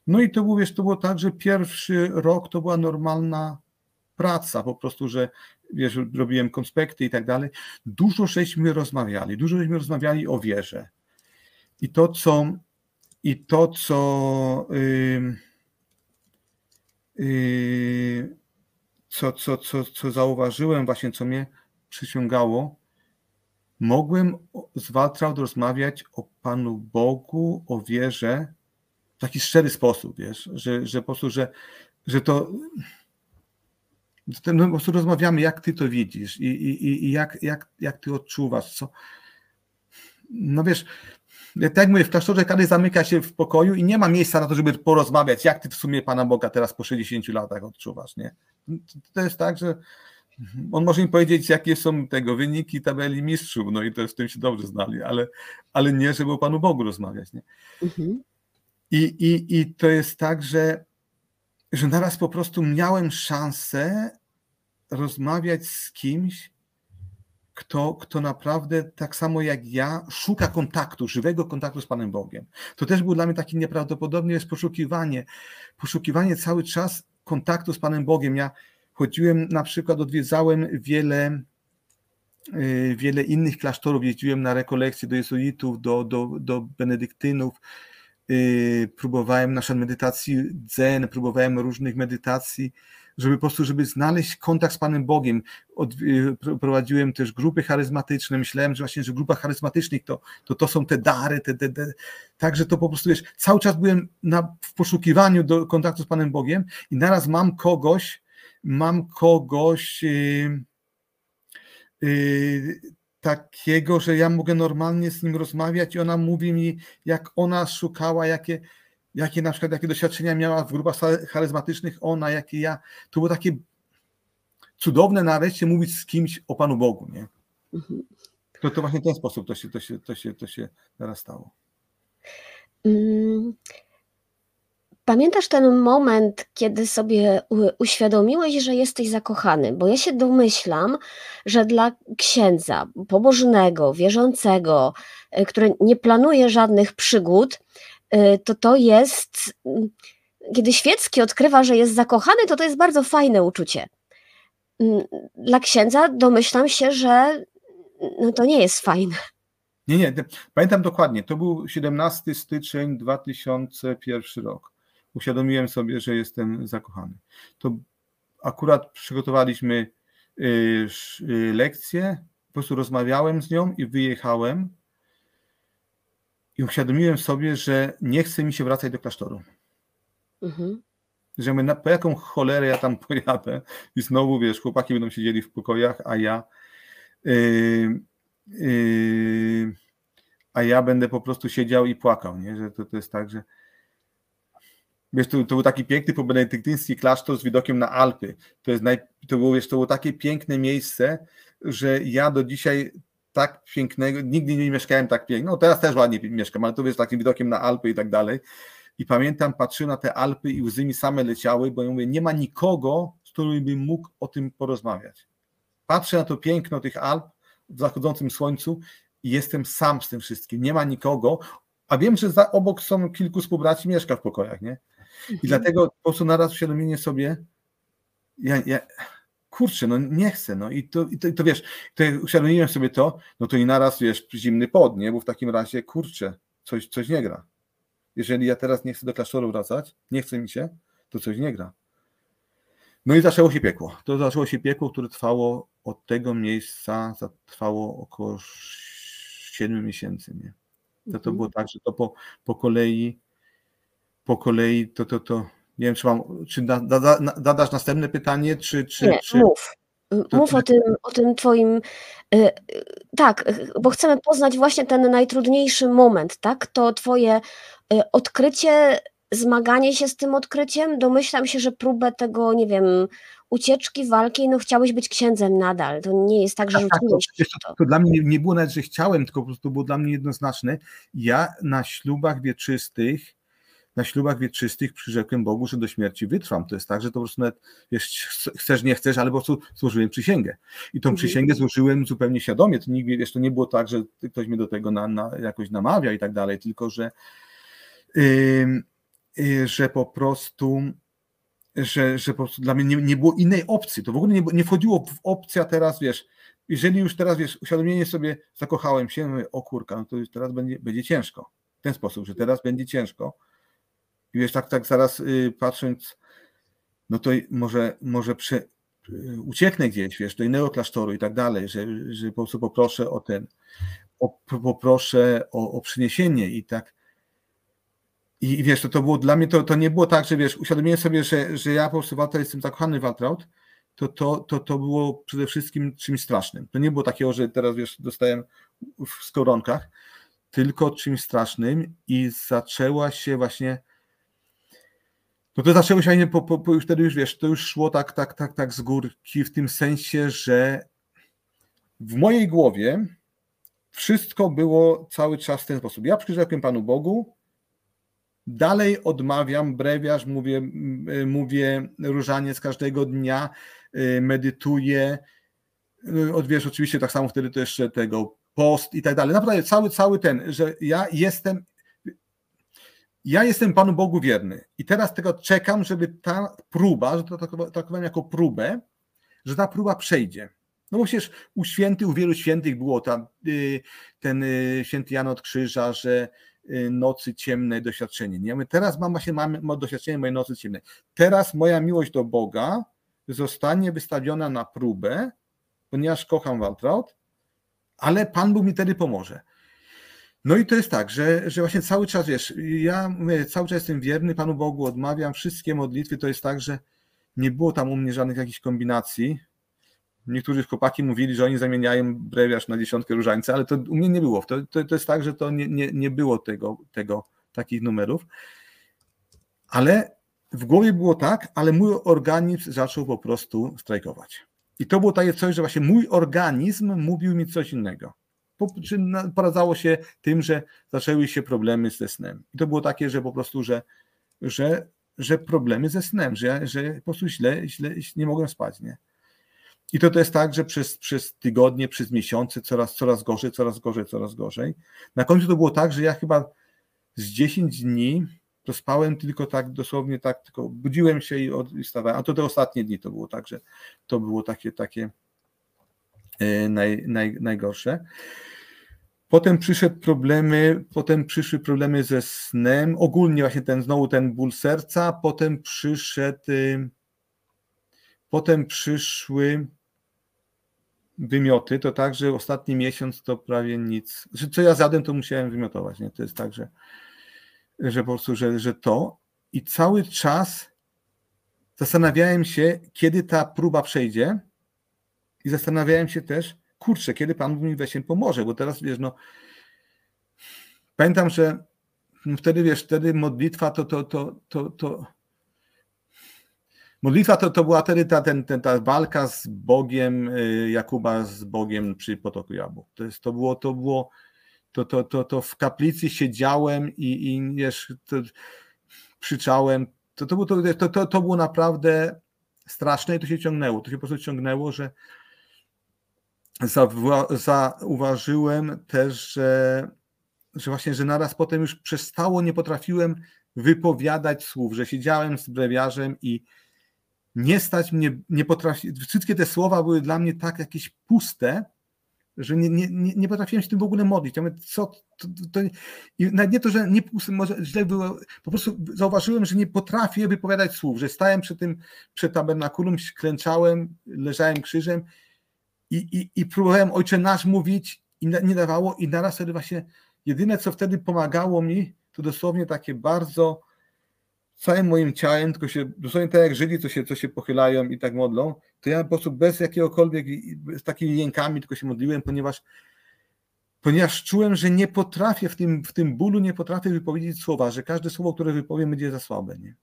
No i to było, wiesz, to było tak, że pierwszy rok to była normalna praca, po prostu, że wiesz, robiłem konspekty i tak dalej. Dużo żeśmy rozmawiali, dużo żeśmy rozmawiali o wierze. I to, co i to, co yy, co, co, co, co zauważyłem, właśnie co mnie przyciągało, mogłem z Waltraud rozmawiać o Panu Bogu, o wierze w taki szczery sposób, wiesz, że, że po prostu, że, że to no, po prostu rozmawiamy, jak ty to widzisz i, i, i jak, jak, jak ty odczuwasz, co. No wiesz, tak jak mówię, w klasztorze każdy zamyka się w pokoju i nie ma miejsca na to, żeby porozmawiać, jak ty w sumie Pana Boga teraz po 60 latach odczuwasz, nie? To jest tak, że. On może im powiedzieć, jakie są tego wyniki tabeli mistrzów, no i to z tym się dobrze znali, ale, ale nie, żeby o Panu Bogu rozmawiać. Nie? Mhm. I, i, I to jest tak, że, że naraz po prostu miałem szansę rozmawiać z kimś, kto, kto naprawdę tak samo jak ja szuka kontaktu, żywego kontaktu z Panem Bogiem. To też było dla mnie takie nieprawdopodobne jest poszukiwanie, poszukiwanie cały czas kontaktu z Panem Bogiem. Ja Chodziłem na przykład, odwiedzałem wiele, y, wiele innych klasztorów, jeździłem na rekolekcje do jezuitów, do, do, do benedyktynów, próbowałem naszej medytacji zen, próbowałem różnych medytacji, żeby po prostu, żeby znaleźć kontakt z Panem Bogiem. Od, prowadziłem też grupy charyzmatyczne, myślałem, że właśnie, że grupa charyzmatycznych to, to, to są te dary, te, te, te, także to po prostu, wiesz, cały czas byłem na, w poszukiwaniu do kontaktu z Panem Bogiem i naraz mam kogoś, mam kogoś yy, yy, takiego, że ja mogę normalnie z nim rozmawiać i ona mówi mi, jak ona szukała, jakie, jakie na przykład jakie doświadczenia miała w grupach charyzmatycznych, ona, jakie ja. To było takie cudowne nareszcie mówić z kimś o Panu Bogu, nie? Mhm. To, to właśnie w ten sposób to się, to się, to się, to się teraz stało. Mm, Pamiętasz ten moment, kiedy sobie uświadomiłeś, że jesteś zakochany? Bo ja się domyślam, że dla księdza pobożnego, wierzącego, e, który nie planuje żadnych przygód, to to jest, mm, kiedy świecki odkrywa, że jest zakochany, to to jest bardzo fajne uczucie. Mm, dla księdza domyślam się, że no to nie jest fajne. Nie, nie, pamiętam dokładnie. To był 17 styczeń 2001 rok uświadomiłem sobie, że jestem zakochany. To akurat przygotowaliśmy y, y, lekcję, po prostu rozmawiałem z nią i wyjechałem i uświadomiłem sobie, że nie chce mi się wracać do klasztoru. Mhm. Że my na, po jaką cholerę ja tam <laughs> pojadę i znowu, wiesz, chłopaki będą siedzieli w pokojach, a ja yy, yy, a ja będę po prostu siedział i płakał, nie? że to, to jest tak, że Wiesz, to, to był taki piękny pobenedyktyński klasztor z widokiem na Alpy. To, jest naj, to, było, wiesz, to było takie piękne miejsce, że ja do dzisiaj tak pięknego, nigdy nie mieszkałem tak pięknie, no teraz też ładnie mieszkam, ale to wiesz, takim widokiem na Alpy i tak dalej. I pamiętam, patrzyłem na te Alpy i łzy mi same leciały, bo ja mówię, nie ma nikogo, z którym bym mógł o tym porozmawiać. Patrzę na to piękno tych Alp w zachodzącym słońcu i jestem sam z tym wszystkim. Nie ma nikogo, a wiem, że za, obok są kilku współbraci, mieszka w pokojach, nie? I mhm. dlatego po prostu naraz uświadomienie sobie, ja, ja, kurczę, no nie chcę, no i to, i to, i to wiesz, to jak uświadomiłem sobie to, no to i naraz, wiesz, zimny pod, nie, bo w takim razie, kurczę, coś, coś nie gra. Jeżeli ja teraz nie chcę do klasztoru wracać, nie chce mi się, to coś nie gra. No i zaczęło się piekło. To zaczęło się piekło, które trwało od tego miejsca, trwało około 7 miesięcy, nie. To, to mhm. było tak, że to po, po kolei po kolei, to, to, to nie wiem, czy, mam, czy da, da, da, następne pytanie, czy... czy, nie, czy... mów. Mów o tym, o tym twoim, y, tak, bo chcemy poznać właśnie ten najtrudniejszy moment, tak? To twoje y, odkrycie, zmaganie się z tym odkryciem, domyślam się, że próbę tego, nie wiem, ucieczki, walki, no chciałeś być księdzem nadal, to nie jest tak, że tak, tak rzuciłeś tak, to, to, to, dla mnie nie, nie było nawet, że chciałem, tylko po prostu było dla mnie jednoznaczne. Ja na ślubach wieczystych na ślubach wieczystych przyrzekłem Bogu, że do śmierci wytrwam. To jest tak, że to po prostu nawet wiesz, chcesz, nie chcesz, ale po prostu złożyłem przysięgę. I tą mhm. przysięgę złożyłem zupełnie świadomie. To, nigdy, wiesz, to nie było tak, że ktoś mnie do tego na, na jakoś namawia i tak dalej, tylko że, yy, yy, że po prostu że, że po prostu dla mnie nie, nie było innej opcji. To w ogóle nie, nie wchodziło w opcja teraz, wiesz, jeżeli już teraz, wiesz, uświadomienie sobie, zakochałem się, mówię, o kurka, no to już teraz będzie, będzie ciężko. W ten sposób, że teraz będzie ciężko i wiesz, tak, tak zaraz y, patrząc, no to może, może prze, y, ucieknę gdzieś, wiesz, do innego klasztoru i tak dalej, że, że po prostu poproszę o ten, o, poproszę o, o przyniesienie i tak. I, i wiesz, to, to było dla mnie, to, to nie było tak, że wiesz, uświadomiłem sobie, że, że ja po prostu Walter jestem zakochany w Waltraud, to, to, to, to było przede wszystkim czymś strasznym. To nie było takiego, że teraz wiesz, dostałem w skoronkach, tylko czymś strasznym i zaczęła się właśnie no to zaczęło się po, po, po, wtedy już wiesz, to już szło tak, tak, tak, tak z górki w tym sensie, że w mojej głowie wszystko było cały czas w ten sposób. Ja przyrzekłem Panu Bogu, dalej odmawiam brewiarz, mówię, mówię z każdego dnia, y, medytuję, y, odwiesz oczywiście tak samo wtedy to jeszcze tego post i tak dalej. Naprawdę cały, cały ten, że ja jestem ja jestem Panu Bogu wierny i teraz tego czekam, żeby ta próba, że to traktowałem jako próbę, że ta próba przejdzie. No bo przecież u świętych, u wielu świętych było tam y, ten y, święty Jan od Krzyża, że y, nocy ciemnej doświadczenie. Nie? My teraz mam właśnie mam doświadczenie mojej nocy ciemnej. Teraz moja miłość do Boga zostanie wystawiona na próbę, ponieważ kocham Waltraud, ale Pan Bóg mi wtedy pomoże. No i to jest tak, że, że właśnie cały czas, wiesz, ja mówię, cały czas jestem wierny Panu Bogu, odmawiam wszystkie modlitwy, to jest tak, że nie było tam u mnie żadnych jakichś kombinacji. Niektórzy chłopaki mówili, że oni zamieniają brewiarz na dziesiątkę różańca, ale to u mnie nie było. To, to, to jest tak, że to nie, nie, nie było tego, tego, takich numerów. Ale w głowie było tak, ale mój organizm zaczął po prostu strajkować. I to było takie coś, że właśnie mój organizm mówił mi coś innego. Poradzało się tym, że zaczęły się problemy ze snem. I to było takie, że po prostu, że, że, że problemy ze snem, że, że po prostu źle, źle nie mogłem spać. Nie? I to, to jest tak, że przez, przez tygodnie, przez miesiące coraz, coraz gorzej, coraz gorzej, coraz gorzej. Na końcu to było tak, że ja chyba z 10 dni to spałem tylko tak dosłownie tak, tylko budziłem się i, od, i a to te ostatnie dni to było tak, że to było takie, takie e, naj, naj, najgorsze. Potem przyszedł problemy, potem przyszły problemy ze snem, ogólnie właśnie ten znowu ten ból serca, potem przyszedł, y, potem przyszły wymioty, to tak, że ostatni miesiąc to prawie nic, co ja zjadłem, to musiałem wymiotować, nie? To jest tak, że, że po prostu, że, że to. I cały czas zastanawiałem się, kiedy ta próba przejdzie. I zastanawiałem się też, kurczę, kiedy Pan mi właśnie pomoże, bo teraz, wiesz, no pamiętam, że wtedy, wiesz, wtedy modlitwa to, to, to, to, to Modlitwa to, to była wtedy ta, ten, ten, ta walka z Bogiem, y, Jakuba z Bogiem przy potoku Jabłok. To, jest, to było, to było, to, to, to, to w kaplicy siedziałem i, i wiesz, to, krzyczałem. To, to, było, to, to, to było naprawdę straszne i to się ciągnęło. To się po prostu ciągnęło, że zauważyłem też, że, że właśnie, że naraz potem już przestało, nie potrafiłem wypowiadać słów, że siedziałem z brewiarzem i nie stać mnie, nie potrafi, wszystkie te słowa były dla mnie tak jakieś puste, że nie, nie, nie potrafiłem się tym w ogóle modlić. Ja mówię, co, to, to, I nawet nie to, że nie puste, może źle było, po prostu zauważyłem, że nie potrafię wypowiadać słów, że stałem przy tym, przed tabernakulum, klęczałem, leżałem krzyżem i, i, i próbowałem Ojcze Nasz mówić i nie dawało i naraz wtedy właśnie jedyne, co wtedy pomagało mi, to dosłownie takie bardzo całym moim ciałem, tylko się, dosłownie tak jak Żydzi, co się, co się pochylają i tak modlą, to ja po prostu bez jakiegokolwiek, z takimi jękami tylko się modliłem, ponieważ ponieważ czułem, że nie potrafię w tym, w tym bólu, nie potrafię wypowiedzieć słowa, że każde słowo, które wypowiem, będzie za słabe. Nie?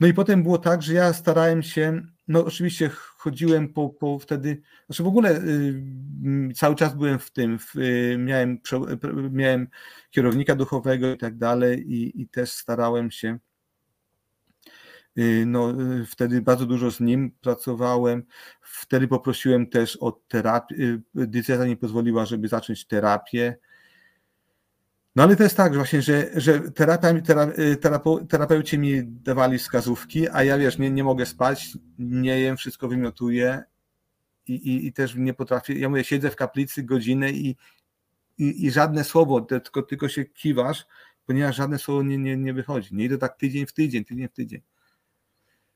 No i potem było tak, że ja starałem się, no oczywiście chodziłem po, po wtedy, znaczy w ogóle y, cały czas byłem w tym, w, y, miałem, miałem kierownika duchowego i tak dalej i, i też starałem się, y, no wtedy bardzo dużo z nim pracowałem, wtedy poprosiłem też o terapię, decyzja nie pozwoliła, żeby zacząć terapię, no ale to jest tak, właśnie, że, że terapia, terapeuci mi dawali wskazówki, a ja wiesz, nie, nie mogę spać, nie jem, wszystko wymiotuję i, i, i też nie potrafię, ja mówię, siedzę w kaplicy godzinę i, i, i żadne słowo, tylko, tylko się kiwasz, ponieważ żadne słowo nie, nie, nie wychodzi. Nie idę tak tydzień w tydzień, tydzień w tydzień.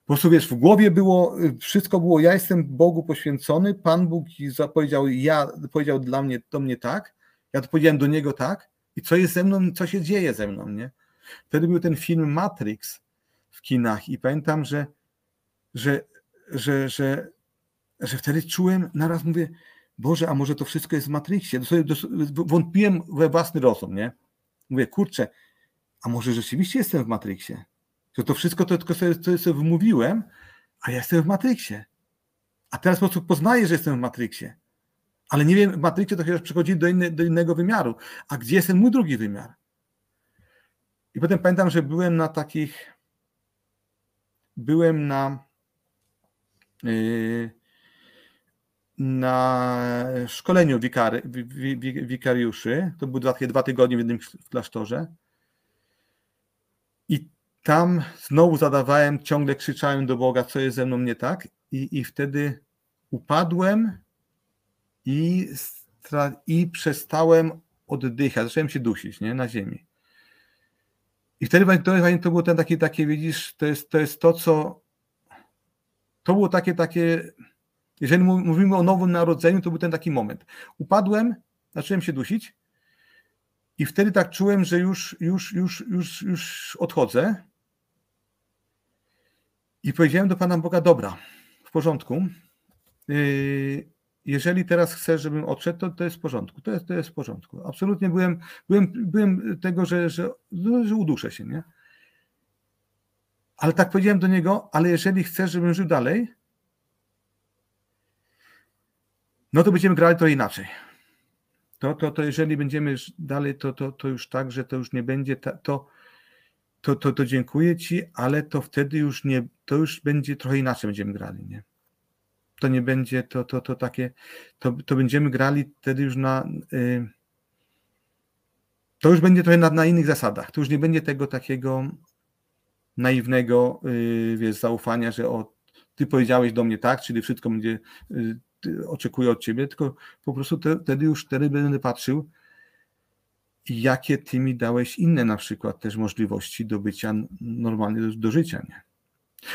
Po prostu wiesz, w głowie było, wszystko było, ja jestem Bogu poświęcony, Pan Bóg powiedział, ja, powiedział dla mnie, to mnie tak, ja to powiedziałem do Niego tak, i co jest ze mną, co się dzieje ze mną, nie? Wtedy był ten film Matrix w kinach i pamiętam, że, że, że, że, że wtedy czułem, naraz mówię, Boże, a może to wszystko jest w Matrixie? Wątpiłem we własny rozum, nie? Mówię, kurczę, a może rzeczywiście jestem w Matrixie? To to wszystko to tylko sobie, to sobie wymówiłem, a ja jestem w Matrixie. A teraz po prostu poznaję, że jestem w Matrixie. Ale nie wiem, w Matrixie to chyba przechodzi do, inny, do innego wymiaru. A gdzie jest ten mój drugi wymiar? I potem pamiętam, że byłem na takich. Byłem na. Yy, na szkoleniu wikary, wikariuszy. To były dwa, dwa tygodnie w jednym klasztorze. I tam znowu zadawałem, ciągle krzyczałem do Boga, co jest ze mną nie tak. I, i wtedy upadłem i, i przestałem oddychać, zacząłem się dusić, nie, na ziemi. I wtedy to, to było ten taki, takie, widzisz, to jest, to jest to, co to było takie, takie, jeżeli mówimy o nowym narodzeniu, to był ten taki moment. Upadłem, zacząłem się dusić i wtedy tak czułem, że już, już, już, już, już odchodzę. I powiedziałem do Pana Boga, dobra, w porządku. Yy, jeżeli teraz chcesz, żebym odszedł, to, to jest w porządku. To jest, to jest w porządku. Absolutnie byłem, byłem, byłem tego, że, że, no, że uduszę się, nie? Ale tak powiedziałem do niego, ale jeżeli chcesz, żebym żył dalej, no to będziemy grali to inaczej. To, to, to jeżeli będziemy dalej, to, to, to już tak, że to już nie będzie, ta, to, to, to, to dziękuję Ci, ale to wtedy już nie, to już będzie trochę inaczej będziemy grali, nie? To nie będzie to, to, to takie, to, to będziemy grali wtedy już na, y, to już będzie trochę na, na innych zasadach, to już nie będzie tego takiego naiwnego, y, wiesz, zaufania, że o, ty powiedziałeś do mnie tak, czyli wszystko będzie, y, oczekuję od ciebie, tylko po prostu te, wtedy już wtedy będę patrzył, jakie ty mi dałeś inne na przykład też możliwości do bycia normalnie do, do życia, nie?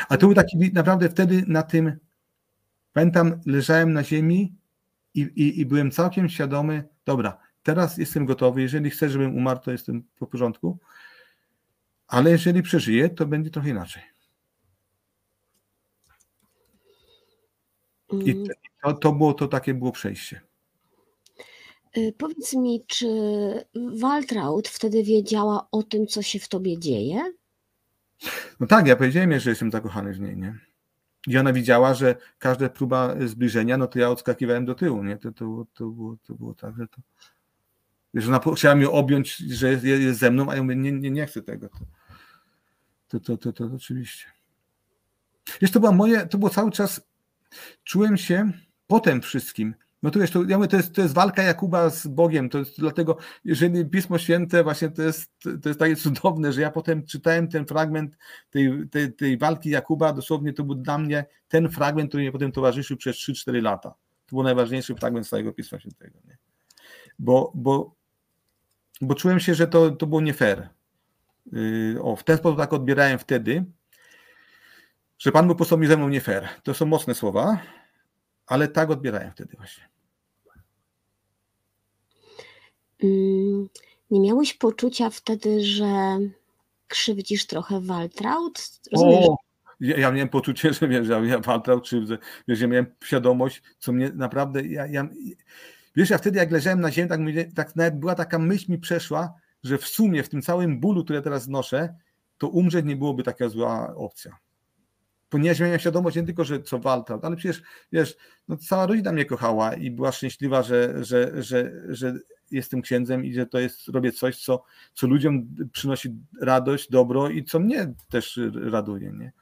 A to był taki naprawdę wtedy na tym, pamiętam, leżałem na ziemi i, i, i byłem całkiem świadomy, dobra, teraz jestem gotowy, jeżeli chcę, żebym umarł, to jestem po porządku, ale jeżeli przeżyję, to będzie trochę inaczej. I mm. to, to było to takie było przejście. Y, powiedz mi, czy Waltraud wtedy wiedziała o tym, co się w tobie dzieje? No tak, ja powiedziałem że jestem zakochany w niej, nie? I ona widziała, że każda próba zbliżenia, no to ja odskakiwałem do tyłu, nie? To, to, to, było, to było tak, że to... Wiesz, ona chciała mnie objąć, że jest, jest ze mną, a ja mówię, nie, nie, nie chcę tego. To, to, to, to, to oczywiście. Wiesz, to było moje, to było cały czas, czułem się po tym wszystkim, no to wiesz, to, ja mówię, to, jest, to jest walka Jakuba z Bogiem, to jest dlatego, jeżeli Pismo Święte właśnie to jest, to jest takie cudowne, że ja potem czytałem ten fragment tej, tej, tej walki Jakuba, dosłownie to był dla mnie ten fragment, który mnie potem towarzyszył przez 3-4 lata. To był najważniejszy fragment całego Pisma Świętego. Nie? Bo, bo, bo czułem się, że to, to było nie fair. Yy, o, w ten sposób tak odbierałem wtedy, że Pan był po sobie ze mną nie fair. To są mocne słowa, ale tak odbierałem wtedy właśnie. Mm, nie miałeś poczucia wtedy, że krzywdzisz trochę Waltraud? O, ja, ja, miałem poczucie, że wiesz, ja Waltraud krzywdzę. Wiesz, ja miałem świadomość, co mnie naprawdę. Ja, ja, wiesz, ja wtedy, jak leżałem na ziemi, tak, tak nawet była taka myśl mi przeszła, że w sumie w tym całym bólu, który teraz znoszę, to umrzeć nie byłoby taka zła opcja ponieważ miałem świadomość nie tylko, że co walta, ale przecież wiesz, no, cała rodzina mnie kochała i była szczęśliwa, że, że, że, że jestem księdzem i że to jest, robię coś, co, co ludziom przynosi radość, dobro i co mnie też raduje. Nie?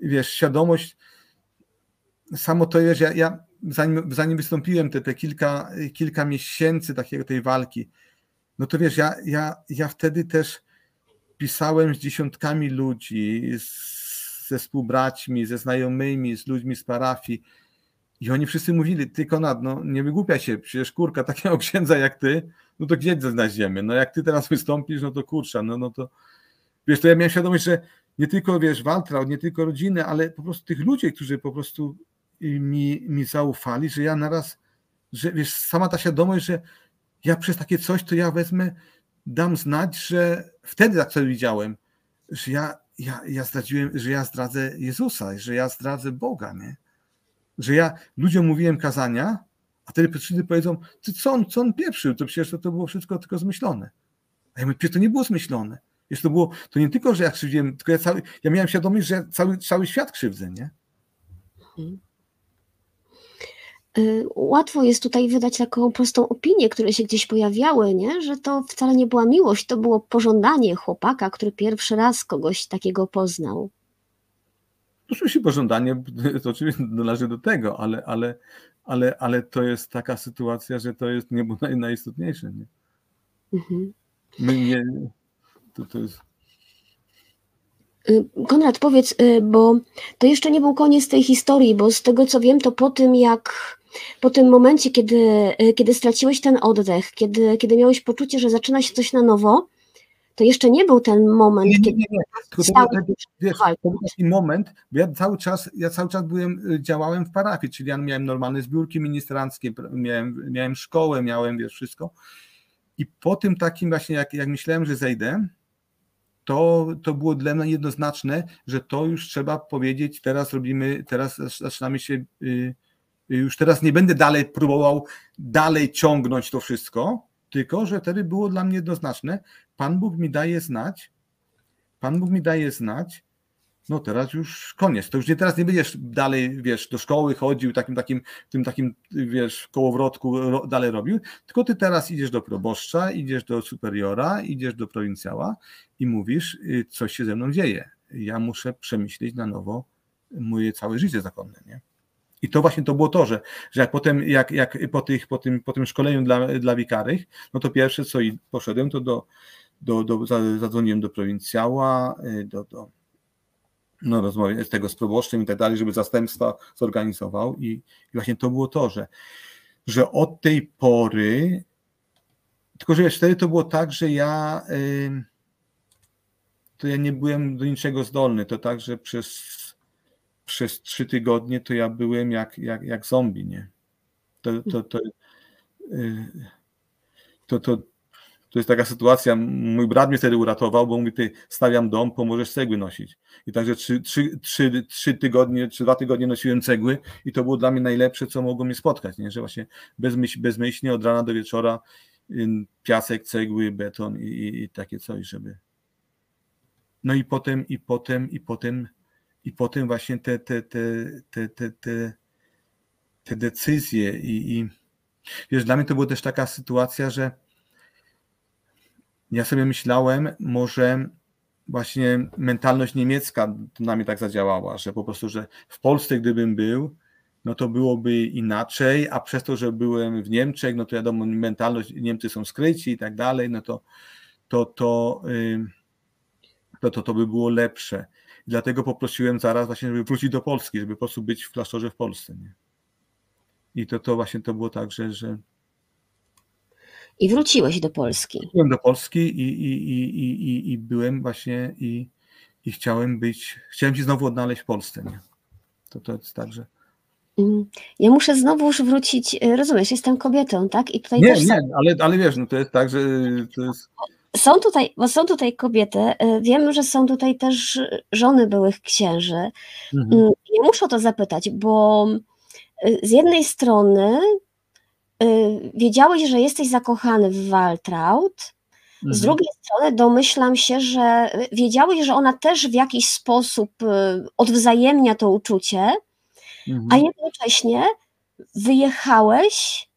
Wiesz, świadomość, samo to jest, ja, ja zanim, zanim wystąpiłem te, te kilka, kilka miesięcy takiego tej walki, no to wiesz, ja, ja, ja wtedy też pisałem z dziesiątkami ludzi, z ze współbraćmi, ze znajomymi, z ludźmi z parafii. I oni wszyscy mówili, ty Konrad, no nie wygłupia się, przecież kurka <laughs> takiego księdza jak ty, no to gdzie znajdziemy? No jak ty teraz wystąpisz, no to kurcza, no, no to wiesz, to ja miałem świadomość, że nie tylko, wiesz, Waltra, nie tylko rodziny, ale po prostu tych ludzi, którzy po prostu mi, mi zaufali, że ja naraz, że wiesz, sama ta świadomość, że ja przez takie coś, to ja wezmę, dam znać, że wtedy tak sobie widziałem, że ja ja, ja zdradziłem, że ja zdradzę Jezusa, że ja zdradzę Boga, nie? Że ja ludziom mówiłem kazania, a przyjdą powiedzą, ty co on, co on pieprzył, to przecież to, to było wszystko tylko zmyślone. A ja mówię, przecież to nie było zmyślone. To było, to nie tylko, że ja krzywdziłem, tylko ja, cały, ja miałem świadomość, że cały, cały świat krzywdzę, nie? Mhm. Y, łatwo jest tutaj wydać taką prostą opinię, które się gdzieś pojawiały, nie? że to wcale nie była miłość, to było pożądanie chłopaka, który pierwszy raz kogoś takiego poznał. Oczywiście pożądanie <laughs> to oczywiście należy do tego, ale, ale, ale, ale to jest taka sytuacja, że to jest nie było najistotniejsze. Nie? Mhm. My nie, to, to jest... Y, Konrad, powiedz, y, bo to jeszcze nie był koniec tej historii, bo z tego co wiem, to po tym jak po tym momencie, kiedy, y, kiedy straciłeś ten oddech, kiedy, kiedy miałeś poczucie, że zaczyna się coś na nowo, to jeszcze nie był ten moment, Nie, nie, kiedy nie, nie. To, stały był- wiesz, to był taki moment, bo ja cały czas, ja cały czas byłem, y, działałem w parafii, czyli ja miałem normalne zbiórki ministranckie, miałem, miałem szkołę, miałem wiesz, wszystko. I po tym takim właśnie, jak, jak myślałem, że zejdę, to, to było dla mnie jednoznaczne, że to już trzeba powiedzieć, teraz robimy, teraz zaczynamy się, y, y, już teraz nie będę dalej próbował dalej ciągnąć to wszystko, tylko że wtedy było dla mnie jednoznaczne, Pan Bóg mi daje znać, Pan Bóg mi daje znać, no teraz już koniec, to już nie teraz nie będziesz dalej, wiesz, do szkoły chodził, takim, takim, tym takim, wiesz, kołowrotku ro, dalej robił, tylko ty teraz idziesz do proboszcza, idziesz do superiora, idziesz do prowincjała i mówisz, y, coś się ze mną dzieje. Ja muszę przemyśleć na nowo moje całe życie zakonne, nie? I to właśnie to było to, że, że jak potem, jak, jak po, tych, po, tym, po tym szkoleniu dla, dla wikarych, no to pierwsze co i poszedłem, to do, do, do, za- zadzwoniłem do prowincjała, y, do, do no, rozmawiałem z tego z proboszczem i tak dalej, żeby zastępstwa zorganizował i, i właśnie to było to, że, że od tej pory, tylko że wtedy to było tak, że ja to ja nie byłem do niczego zdolny, to tak, że przez, przez trzy tygodnie to ja byłem jak, jak, jak zombie, nie? To, to, to, y, to, to, to jest taka sytuacja, mój brat mnie wtedy uratował, bo mówi, ty stawiam dom, pomożesz cegły nosić. I także trzy, trzy, trzy, trzy tygodnie, czy dwa tygodnie nosiłem cegły i to było dla mnie najlepsze, co mogło mnie spotkać, nie? że właśnie bezmyśl, bezmyślnie od rana do wieczora ym, piasek, cegły, beton i, i, i takie coś, żeby... No i potem, i potem, i potem, i potem właśnie te, te, te, te, te, te, te decyzje i, i wiesz, dla mnie to była też taka sytuacja, że ja sobie myślałem, może właśnie mentalność niemiecka na mnie tak zadziałała, że po prostu, że w Polsce gdybym był, no to byłoby inaczej, a przez to, że byłem w Niemczech, no to wiadomo, mentalność, Niemcy są skryci i tak dalej, no to to, to, to, to, to by było lepsze. Dlatego poprosiłem zaraz właśnie, żeby wrócić do Polski, żeby po prostu być w klasztorze w Polsce. Nie? I to, to właśnie to było tak, że, że i wróciłeś do Polski. byłem do Polski i, i, i, i, i, byłem właśnie i, i chciałem być, chciałem się znowu odnaleźć w Polsce. Nie? To, to jest tak, że... Mm, Ja muszę znowuż wrócić, y, rozumiesz, jestem kobietą, tak? I tutaj Nie, też nie, ale, ale wiesz, no to jest tak, że to jest... są tutaj, bo są tutaj kobiety, y, wiem, że są tutaj też żony byłych księży. Mhm. Mm, Ja muszę o to zapytać, bo y, z jednej strony wiedziałeś, że jesteś zakochany w Waltraud, z Mhm. drugiej strony domyślam się, że wiedziałeś, że ona też w jakiś sposób y, odwzajemnia to uczucie, Mhm. a jednocześnie wyjechałeś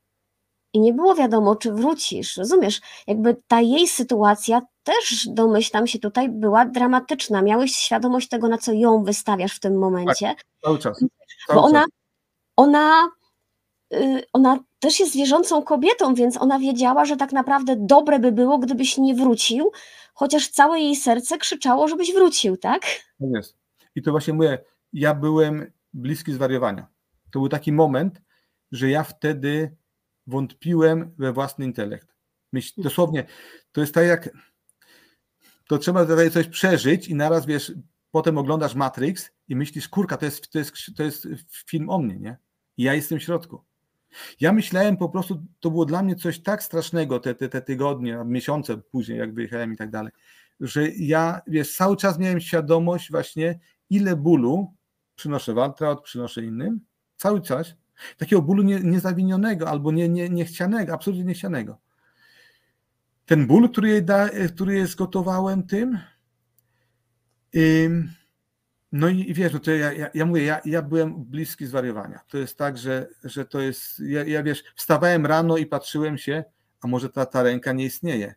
i nie było wiadomo, czy wrócisz. Rozumiesz? Jakby ta jej sytuacja też, domyślam się, tutaj była dramatyczna. Miałeś świadomość tego, na co ją wystawiasz w tym momencie, Cały czas. bo Cały ona, czas. ona, y, ona też jest wierzącą kobietą, więc ona wiedziała, że tak naprawdę dobre by było, gdybyś nie wrócił, chociaż całe jej serce krzyczało, żebyś wrócił, tak? Tak jest. I to właśnie mówię, ja byłem bliski zwariowania. To był taki moment, że ja wtedy wątpiłem we własny intelekt. Myśl, dosłownie, to jest tak jak, to trzeba tutaj coś przeżyć i naraz, wiesz, potem oglądasz Matrix i myślisz, kurka, to jest, to jest, to jest film o mnie, nie? I ja jestem w środku. Ja myślałem po prostu, to było dla mnie coś tak strasznego, te, te, te tygodnie, miesiące później, jak wyjechałem i tak dalej, że ja, wiesz, cały czas miałem świadomość właśnie, ile bólu przynoszę Waltraud, przynoszę innym, cały czas, takiego bólu nie, niezawinionego albo nie, nie, niechcianego, absolutnie niechcianego. Ten ból, który da, który jej zgotowałem tym, ym, no i, wiesz, no to ja, ja, ja mówię, ja, ja byłem bliski zwariowania. To jest tak, że, że to jest, ja, ja wiesz, wstawałem rano i patrzyłem się, a może ta, ta ręka nie istnieje.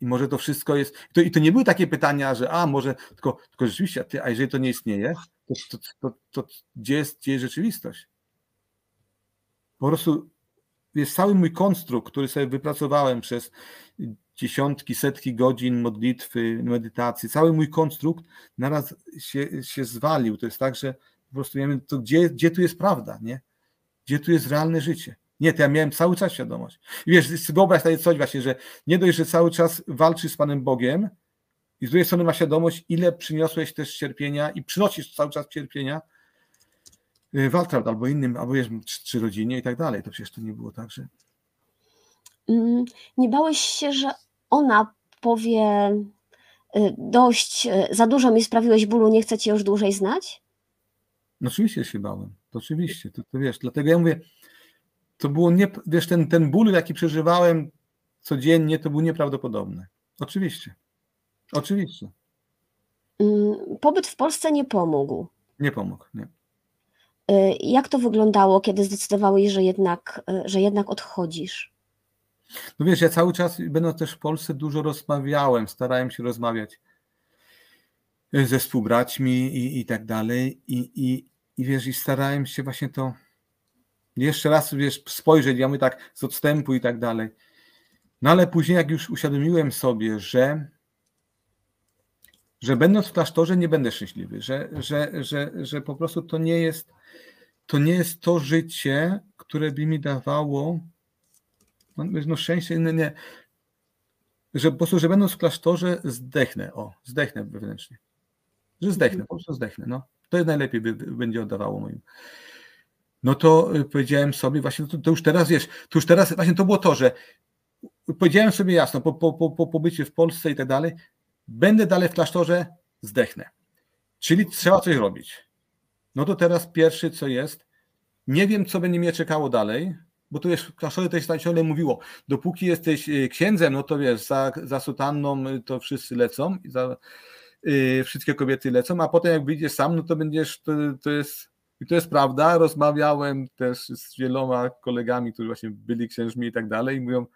I może to wszystko jest. To, I to nie były takie pytania, że a może, tylko, tylko rzeczywiście, a jeżeli to nie istnieje, to, to, to, to gdzie, jest, gdzie jest rzeczywistość? Po prostu jest cały mój konstrukt, który sobie wypracowałem przez dziesiątki, setki godzin modlitwy, medytacji, cały mój konstrukt naraz się, się zwalił. To jest tak, że po prostu ja wiem, to gdzie, gdzie tu jest prawda, nie? gdzie tu jest realne życie. Nie, to ja miałem cały czas świadomość. I wiesz, wyobraź sobie coś właśnie, że nie dość, że cały czas walczysz z Panem Bogiem i z drugiej strony ma świadomość, ile przyniosłeś też cierpienia i przynosisz cały czas cierpienia y, Waltraud albo innym, albo wiesz, czy, czy rodzinie i tak dalej. To przecież to nie było tak, że... Mm, nie bałeś się, że ona powie y, dość, y, za dużo mi sprawiłeś bólu, nie chcę cię już dłużej znać? No oczywiście się bałem, to oczywiście, to, to wiesz, dlatego ja mówię, to było, nie, wiesz, ten, ten ból, jaki przeżywałem codziennie, to był nieprawdopodobny. Oczywiście, oczywiście. Mm, pobyt w Polsce nie pomógł. Nie pomógł, nie. Y, jak to wyglądało, kiedy zdecydowałeś, że jednak, że jednak odchodzisz? No wiesz, ja cały czas, będąc też w Polsce, dużo rozmawiałem, starałem się rozmawiać ze współbraćmi i, i tak dalej. I, i, I wiesz, i starałem się właśnie to jeszcze raz, wiesz, spojrzeć, ja mówię tak z odstępu i tak dalej. No ale później, jak już uświadomiłem sobie, że że będąc w klasztorze nie będę szczęśliwy, że, że, że, że po prostu to nie jest to nie jest to życie, które by mi dawało no, no szczęście, nie, nie, że po prostu, że będąc w klasztorze zdechnę, o, zdechnę wewnętrznie, że zdechnę, po prostu zdechnę, no, to najlepiej by, będzie oddawało moim. No to y, powiedziałem sobie, właśnie to, to, już teraz, wiesz, to już teraz, właśnie to było to, że powiedziałem sobie jasno, po, po, po, po pobycie w Polsce i tak dalej, będę dalej w klasztorze, zdechnę. Czyli trzeba coś robić. No to teraz pierwszy, co jest, nie wiem, co będzie mnie czekało dalej, bo tu jest w klasztorze też ciągle mówiło, dopóki jesteś y, księdzem, no to wiesz, za, za sutanną y, to wszyscy lecą, za, yy, wszystkie kobiety lecą, a potem jak wyjdziesz sam, no to będziesz, to, to jest i to jest prawda, rozmawiałem też z wieloma kolegami, którzy właśnie byli księżmi i tak dalej i mówią,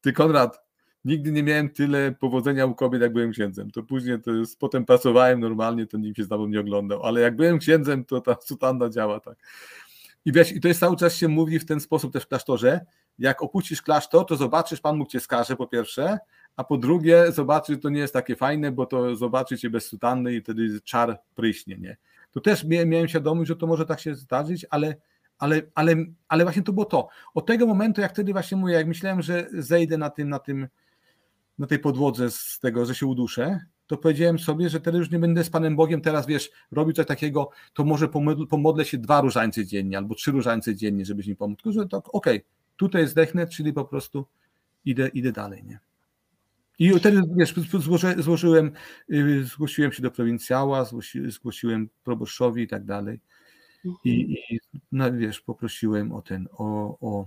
ty Konrad, nigdy nie miałem tyle powodzenia u kobiet, jak byłem księdzem. To później, to jest, potem pracowałem normalnie, to nikt się z nie oglądał, ale jak byłem księdzem, to ta sutanna działa tak. I wiesz, i to jest cały czas się mówi w ten sposób też w klasztorze, jak opuścisz klasztor, to zobaczysz, Pan Bóg cię skaże po pierwsze, a po drugie zobaczy, że to nie jest takie fajne, bo to zobaczy cię bez sutanny i wtedy czar pryśnie, nie? To też miałem świadomość, że to może tak się zdarzyć, ale, ale, ale, ale właśnie to było to. Od tego momentu, jak wtedy właśnie mówię, jak myślałem, że zejdę na tym, na tym, na tej podłodze z tego, że się uduszę, to powiedziałem sobie, że teraz już nie będę z Panem Bogiem, teraz wiesz, robił coś takiego, to może pomodlę się dwa różańce dziennie albo trzy różańce dziennie, żebyś mi pomógł. Tylko, że tak, okej, okay, tutaj zdechnę, czyli po prostu idę, idę dalej, nie? I wtedy, wiesz, złożyłem, y, zgłosiłem się do prowincjała, zgłosiłem proboszczowi i tak dalej. I, i no, wiesz, poprosiłem o ten, o, o,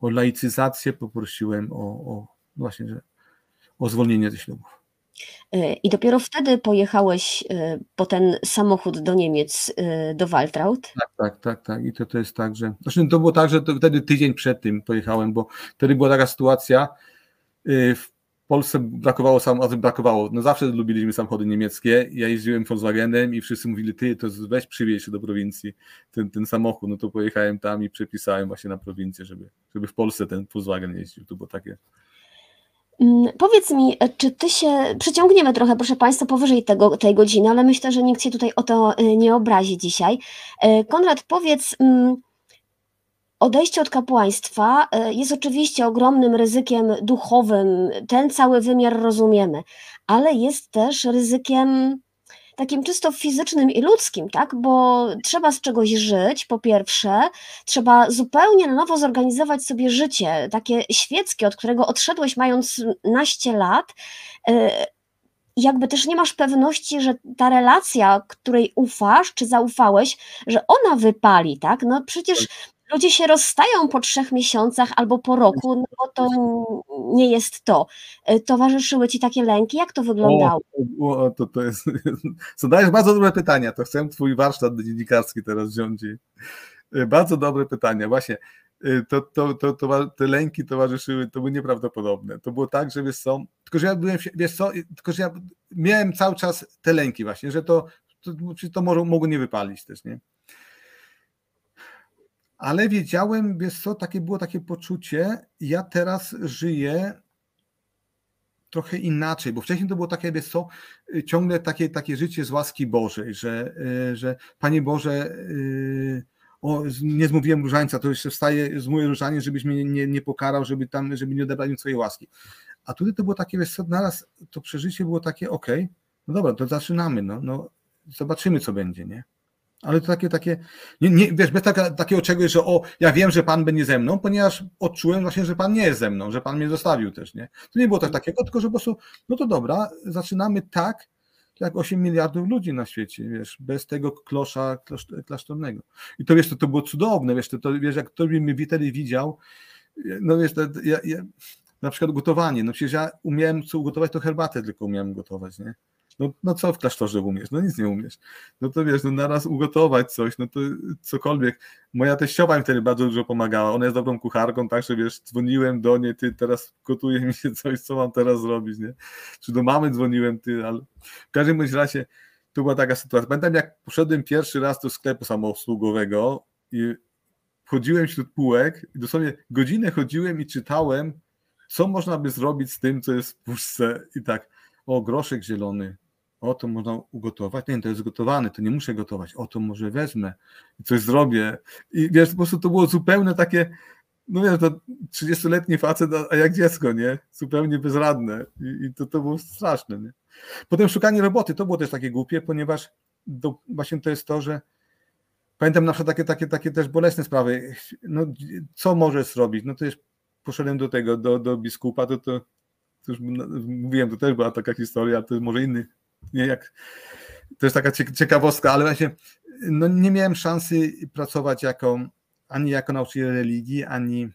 o laicyzację, poprosiłem o, o właśnie, że, o zwolnienie ze ślubów. E, I dopiero wtedy pojechałeś e, po ten samochód do Niemiec, e, do Waltraud? Tak, tak, tak, tak. I to, to jest tak, że. Znaczy, to było tak, że wtedy tydzień przed tym pojechałem, bo wtedy była taka sytuacja. W Polsce brakowało samochodów, brakowało. No zawsze lubiliśmy samochody niemieckie. Ja jeździłem Volkswagenem i wszyscy mówili, ty, to weź przywieź się do prowincji ten, ten samochód. No to pojechałem tam i przepisałem właśnie na prowincję, żeby, żeby w Polsce ten Volkswagen jeździł. To było takie powiedz mi, czy ty się, przeciągniemy trochę, proszę Państwa, powyżej tego, tej godziny, ale myślę, że nikt się tutaj o to e, nie obrazi dzisiaj. E, Konrad, powiedz, mm, odejście od kapłaństwa jest oczywiście ogromnym ryzykiem duchowym, ten cały wymiar rozumiemy, ale jest też ryzykiem takim czysto fizycznym i ludzkim, tak? Bo trzeba z czegoś żyć, po pierwsze, trzeba zupełnie na nowo zorganizować sobie życie, takie świeckie, od którego odszedłeś mając naście lat. Y, jakby też nie masz pewności, że ta relacja, której ufasz, czy zaufałeś, że ona wypali, tak? No przecież tak ludzie się rozstają po trzech miesiącach albo po roku, no bo to nie jest to. E, towarzyszyły ci takie lęki? Jak to wyglądało? O, o, to, to jest, <laughs> zadajesz bardzo dobre pytania, to chcę twój warsztat dziennikarski teraz wziąć. E, bardzo dobre pytania, właśnie. E, to, to, to, to, te lęki towarzyszyły, to były nieprawdopodobne. To było tak, że wiesz co, tylko że ja byłem, wiesz co, tylko że ja miałem cały czas te lęki właśnie, że to, to, to może, mogło nie wypalić też, nie? Ale wiedziałem, wiesz co, takie było takie poczucie, ja teraz żyję trochę inaczej, bo wcześniej to było takie, wiesz co, ciągle takie, takie życie z łaski Bożej, że, y, że Panie Boże, y, o, nie zmówiłem różańca, to jeszcze wstaje, zmówię różaniec, żebyś mnie nie, nie pokarał, żeby tam, żeby nie odebrał mi swojej łaski. A tutaj to było takie, wiesz co, naraz to przeżycie było takie, okay, no dobra, to zaczynamy, no, no zobaczymy, co będzie, nie? Ale to takie, takie, nie, nie, wiesz, bez taka, takiego czegoś, że o, ja wiem, że Pan będzie ze mną, ponieważ odczułem właśnie, że Pan nie jest ze mną, że Pan mnie zostawił też, nie? To nie było tak takiego, tylko że po prostu, no to dobra, zaczynamy tak, jak 8 miliardów ludzi na świecie, wiesz, bez tego klosza klasztornego. I to wiesz, to, to było cudowne, wiesz, to, to wiesz, jak ktoś by mnie wtedy widział, no wiesz, to, ja, ja, na przykład gotowanie, no przecież ja umiałem co ugotować, to herbatę tylko umiałem gotować, nie? No, no co w klasztorze umiesz? No nic nie umiesz. No to wiesz, no naraz ugotować coś, no to cokolwiek. Moja teściowa mi wtedy bardzo dużo pomagała. Ona jest dobrą kucharką, tak, że wiesz, dzwoniłem do niej, ty teraz gotuje mi się coś, co mam teraz zrobić, nie? Czy do mamy dzwoniłem, ty, ale w każdym bądź razie to była taka sytuacja. Pamiętam, jak poszedłem pierwszy raz do sklepu samoobsługowego i chodziłem wśród półek i dosłownie godzinę chodziłem i czytałem, co można by zrobić z tym, co jest w puszce i tak, o, groszek zielony, o, to można ugotować, nie, to jest gotowane, to nie muszę gotować, o, to może wezmę i coś zrobię. I wiesz, po prostu to było zupełnie takie, no wiesz, to 30-letni facet, a jak dziecko, nie? Zupełnie bezradne i, i to, to było straszne, nie? Potem szukanie roboty, to było też takie głupie, ponieważ do, właśnie to jest to, że pamiętam na przykład takie, takie, takie też bolesne sprawy, no co możesz zrobić? No to jest, poszedłem do tego, do, do biskupa, to, to, to już mówiłem, to też była taka historia, to może inny nie jak, to jest taka ciekawostka, ale właśnie no nie miałem szansy pracować jako, ani jako nauczyciel religii, ani,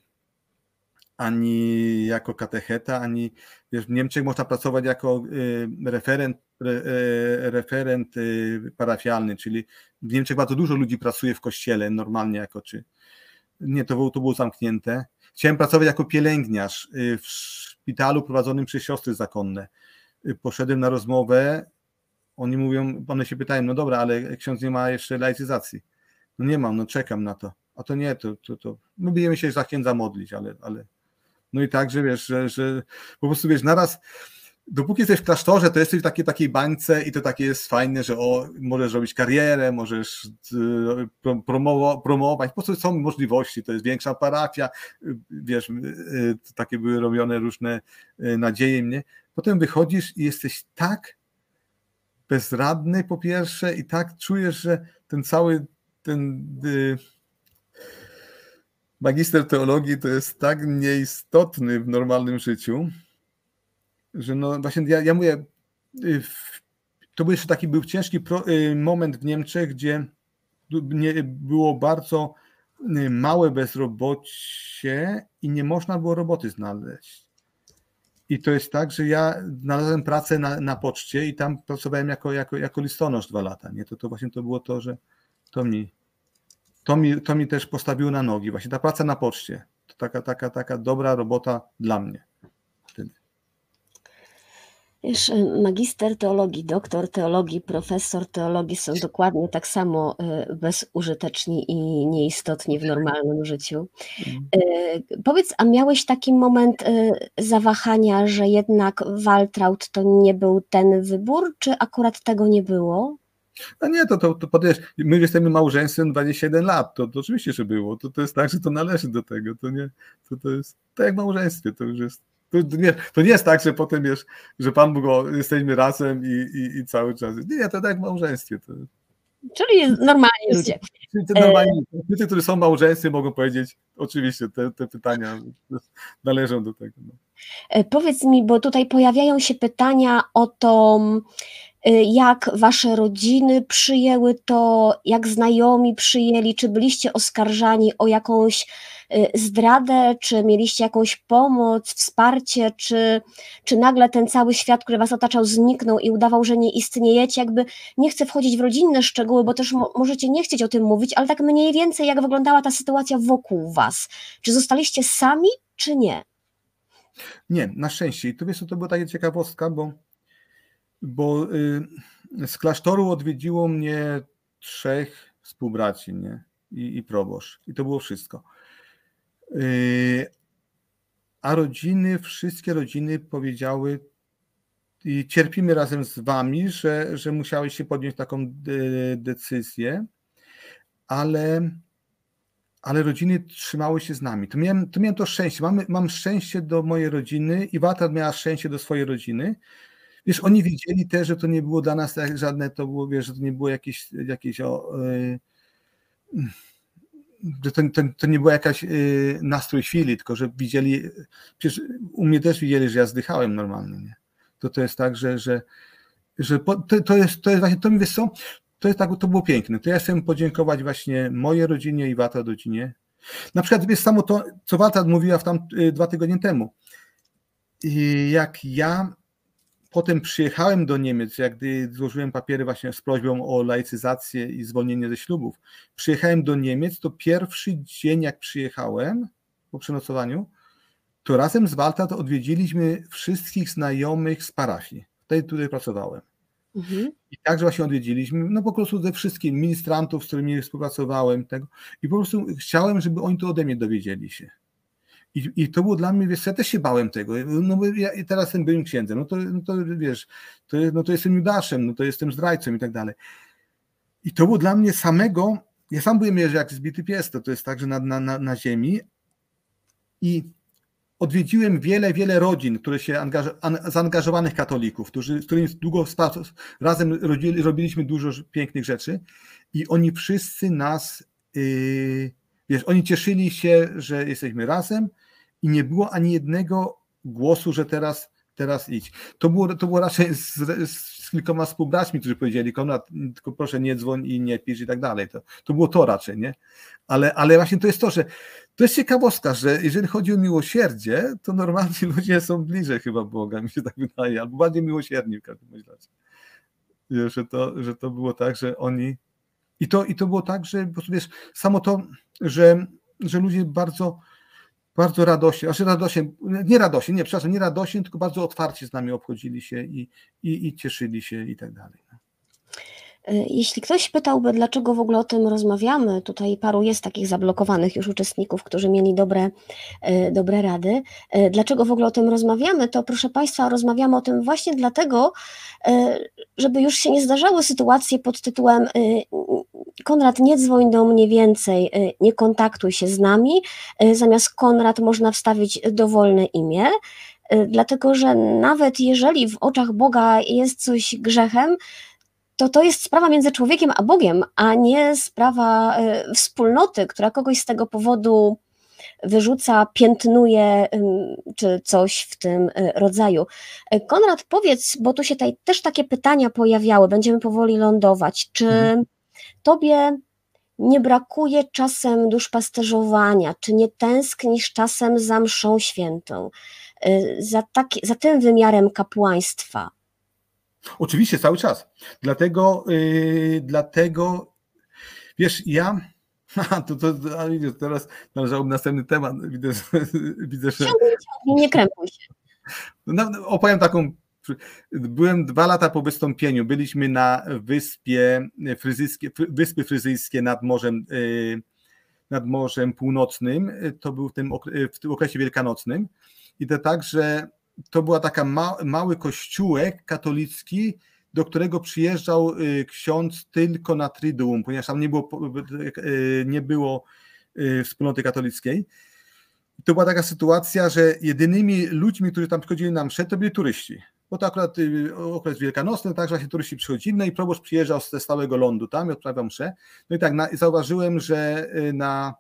ani jako katecheta, ani wiesz, w Niemczech można pracować jako y, referent, y, referent y, parafialny, czyli w Niemczech bardzo dużo ludzi pracuje w kościele normalnie jako czy nie, to było, to było zamknięte. Chciałem pracować jako pielęgniarz w szpitalu prowadzonym przez siostry zakonne. Poszedłem na rozmowę oni mówią, one się pytają, no dobra, ale ksiądz nie ma jeszcze laicyzacji. No nie mam, no czekam na to. A to nie, to, to, to my bijemy się za księdza modlić, ale, ale no i tak, że wiesz, że, że po prostu wiesz, naraz dopóki jesteś w klasztorze, to jesteś w takiej, takiej bańce i to takie jest fajne, że o, możesz robić karierę, możesz y, promowo, promować, po prostu są możliwości, to jest większa parafia, y, wiesz, y, takie były robione różne nadzieje mnie. Potem wychodzisz i jesteś tak bezradny po pierwsze i tak czujesz, że ten cały ten y, magister teologii to jest tak nieistotny w normalnym życiu, że no właśnie ja, ja mówię, y, to był jeszcze taki był ciężki pro, y, moment w Niemczech, gdzie nie, było bardzo y, małe bezrobocie i nie można było roboty znaleźć. I to jest tak, że ja znalazłem pracę na, na poczcie i tam pracowałem jako, jako, jako listonosz dwa lata. Nie? To, to właśnie to było to, że to mi, to, mi, to mi też postawiło na nogi. Właśnie ta praca na poczcie. To taka, taka, taka dobra robota dla mnie. Wiesz, magister teologii, doktor teologii, profesor teologii są dokładnie tak samo y, bezużyteczni i nieistotni w normalnym życiu. Mhm. Y, powiedz, a miałeś taki moment zawahania, że jednak Waltraud to nie był ten wybór, czy akurat tego nie było? No nie, to, to, to podejść. My jesteśmy małżeństwem 21 lat, to, to oczywiście, że było. To, to jest tak, że to należy do tego. To nie, to, to jest tak jak małżeństwie, to już jest to nie, to nie jest tak, że potem wiesz, że Pan Bóg, jesteśmy razem i, i, i cały czas. Nie, nie, to tak w małżeństwie. To... Czyli normalni ludzie. Normalni, ludzie, którzy są małżeństwie, mogą powiedzieć, oczywiście, te, te pytania należą do tego. No. E, powiedz mi, bo tutaj pojawiają się pytania o to, Y, jak wasze rodziny przyjęły to, jak znajomi przyjęli, czy byliście oskarżani o jakąś y, zdradę, czy mieliście jakąś pomoc, wsparcie, czy, czy nagle ten cały świat, który was otaczał, zniknął i udawał, że nie istniejecie. Jakby nie chcę wchodzić w rodzinne szczegóły, bo też mo możecie nie chcieć o tym mówić, ale tak mniej więcej, jak wyglądała ta sytuacja wokół was. Czy zostaliście sami, czy nie? Nie, na szczęście. I to wiesz, to była taka ciekawostka, bo bo y, z klasztoru odwiedziło mnie trzech współbraci nie? I, i proboszcz. I to było wszystko. Y, a rodziny, wszystkie rodziny powiedziały, i cierpimy razem z wami, że, że musiałeś się podjąć taką decyzję, ale ale rodziny trzymały się z nami. To miałem to, miałem to szczęście. Mam szczęście do mojej rodziny i Wata miała szczęście do swojej rodziny. Wiesz, oni widzieli też, że to nie było dla nas żadne, to było, wiesz, że to nie było jakieś, jakieś o, yy, to, to, to, nie był jakaś yy, nastrój chwili, tylko że widzieli, przecież u mnie też widzieli, że ja zdychałem normalnie, nie? To to jest tak, że, że, że po, to, to, jest, to jest właśnie, to mi wiesz co, to jest tak, to było piękne. To ja chcę podziękować właśnie mojej rodzinie i Wata rodzinie. Na przykład jest samo to, co Wata mówiła w tam y, dwa tygodnie temu. Jak ja potem przyjechałem do Niemiec, jak gdy złożyłem papiery właśnie z prośbą o laicyzację i zwolnienie ze ślubów, przyjechałem do Niemiec, to pierwszy dzień jak przyjechałem po przenocowaniu, to razem z Walta to odwiedziliśmy wszystkich znajomych z parafii. Wtedy tutaj pracowałem. Mhm. I także właśnie odwiedziliśmy, no po prostu ze wszystkich ministrantów, z którymi współpracowałem, tego. I po prostu chciałem, żeby oni to ode mnie dowiedzieli się. I, I to było dla mnie, wiesz, ja też się bałem tego. No bo ja teraz jestem byłym księdzem, no to, no to wiesz, to, no to jestem Judaszem, no to jestem zdrajcą i tak dalej. I to było dla mnie samego, ja sam byłem że jak zbity pies, to, to jest także na, na, na, na ziemi. I odwiedziłem wiele, wiele rodzin, które się angaż, an, zaangażowanych katolików, którzy, z którymi długo razem rodzili, robiliśmy dużo pięknych rzeczy i oni wszyscy nas, yy, wiesz, oni cieszyli się, że jesteśmy razem i nie było ani jednego głosu, że teraz, teraz idź. To było, to było raczej z, z kilkoma współbraćmi, którzy powiedzieli, Konrad, tylko proszę nie dzwoń i nie pisz i tak dalej. To, to było to raczej, nie? Ale, ale właśnie to jest to, że to jest ciekawostka, że jeżeli chodzi o miłosierdzie, to normalnie <laughs> ludzie są bliżej chyba Boga, mi się tak wydaje, albo bardziej miłosierni w każdym razie. Że to, że to było tak, że oni. I to, I to było tak, że po prostu wiesz, samo to, że, że ludzie bardzo, bardzo radośnie, znaczy radośnie, nie radośnie, nie, przepraszam, nie radośnie, tylko bardzo otwarcie z nami obchodzili się i, i, i cieszyli się i tak dalej. E, jeśli ktoś pytałby, dlaczego w ogóle o tym rozmawiamy, tutaj paru jest takich zablokowanych już uczestników, którzy mieli dobre, e, dobre rady. E, dlaczego w ogóle o tym rozmawiamy? To proszę Państwa, rozmawiamy o tym właśnie dlatego, żeby już się nie zdarzały sytuacje pod tytułem Konrad, nie dzwoń do mnie więcej, nie kontaktuj się z nami. Zamiast Konrad można wstawić dowolne imię dlatego że nawet jeżeli w oczach Boga jest coś grzechem, to to jest sprawa między człowiekiem a Bogiem, a nie sprawa e, wspólnoty, która kogoś z tego powodu wyrzuca, piętnuje, czy coś w tym e, rodzaju. E, Konrad, powiedz, bo tu się tutaj też takie pytania pojawiały, będziemy powoli lądować. Czy mhm. tobie nie brakuje czasem duszpasterzowania? Czy nie tęsknisz czasem za mszą świętą? Za, taki, za tym wymiarem kapłaństwa? Oczywiście, cały czas. Dlatego, yy, dlatego wiesz, ja. <laughs> Aha, to, to, to widzisz, teraz należałoby następny temat. Widzę, <laughs> widzę że. Nie krępuj się. No, opowiem taką. Byłem dwa lata po wystąpieniu. Byliśmy na wyspie fryzyjskie, wyspy fryzyjskie nad morzem, yy, nad morzem północnym. To był w tym, w tym okresie wielkanocnym. I to tak, że to była taka ma, mały kościółek katolicki, do którego przyjeżdżał y, ksiądz tylko na Triduum, ponieważ tam nie było, y, nie było y, wspólnoty katolickiej. To była taka sytuacja, że jedynymi ludźmi, którzy tam przychodzili na mszę, to byli turyści. Bo to akurat okres wielkanocny, także właśnie turyści przychodzili, no i proboszcz przyjeżdżał ze stałego lądu tam i odprawiał mszę. No i tak, na, zauważyłem, że na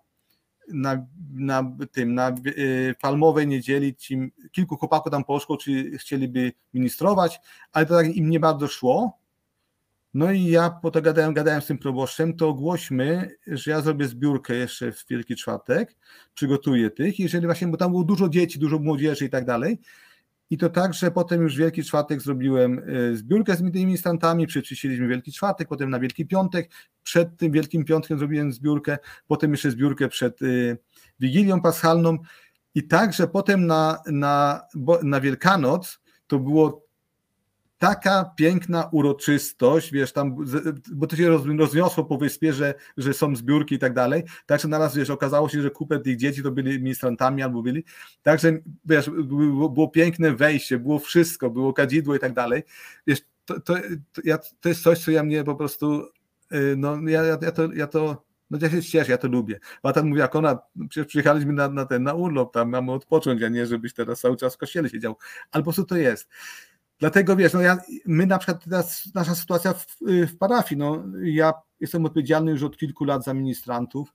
na, na tym, na y, palmowej niedzieli ci, kilku chłopaków tam poszło, czy chcieliby ministrować, ale to tak im nie bardzo szło. No i ja po to gadałem, gadałem z tym proboszczem, to ogłośmy, że ja zrobię zbiórkę jeszcze w Wielki Czwartek, przygotuję tych, jeżeli właśnie, bo tam było dużo dzieci, dużo młodzieży i tak dalej, i to tak, że potem już Wielki Czwartek zrobiłem e, zbiórkę z ministrantami, przeczyściliśmy Wielki Czwartek, potem na Wielki Piątek, przed tym Wielkim Piątkiem zrobiłem zbiórkę, potem jeszcze zbiórkę przed e, Wigilią Paschalną. I także potem na, na, na Wielkanoc to było taka piękna uroczystość, wiesz, tam, bo to się rozniosło po wyspie, że, że są zbiórki i tak dalej, także naraz, wiesz, okazało się, że kupę tych dzieci to byli ministrantami albo byli, także, wiesz, było, było piękne wejście, było wszystko, było kadzidło i tak dalej, wiesz, to, to, to, ja, to jest coś, co ja mnie po prostu, y, no, ja, ja, to, ja to No ja się cieszę, ja to lubię. A tam mówi, jak ona, przecież przyjechaliśmy na, na ten, na urlop, tam mamy odpocząć, a nie żebyś teraz cały czas w kościele siedział. Ale po prostu to jest. Dlatego wiesz, no ja, my na przykład teraz, nasza sytuacja w, w parafii, no ja jestem odpowiedzialny już od kilku lat za ministrantów,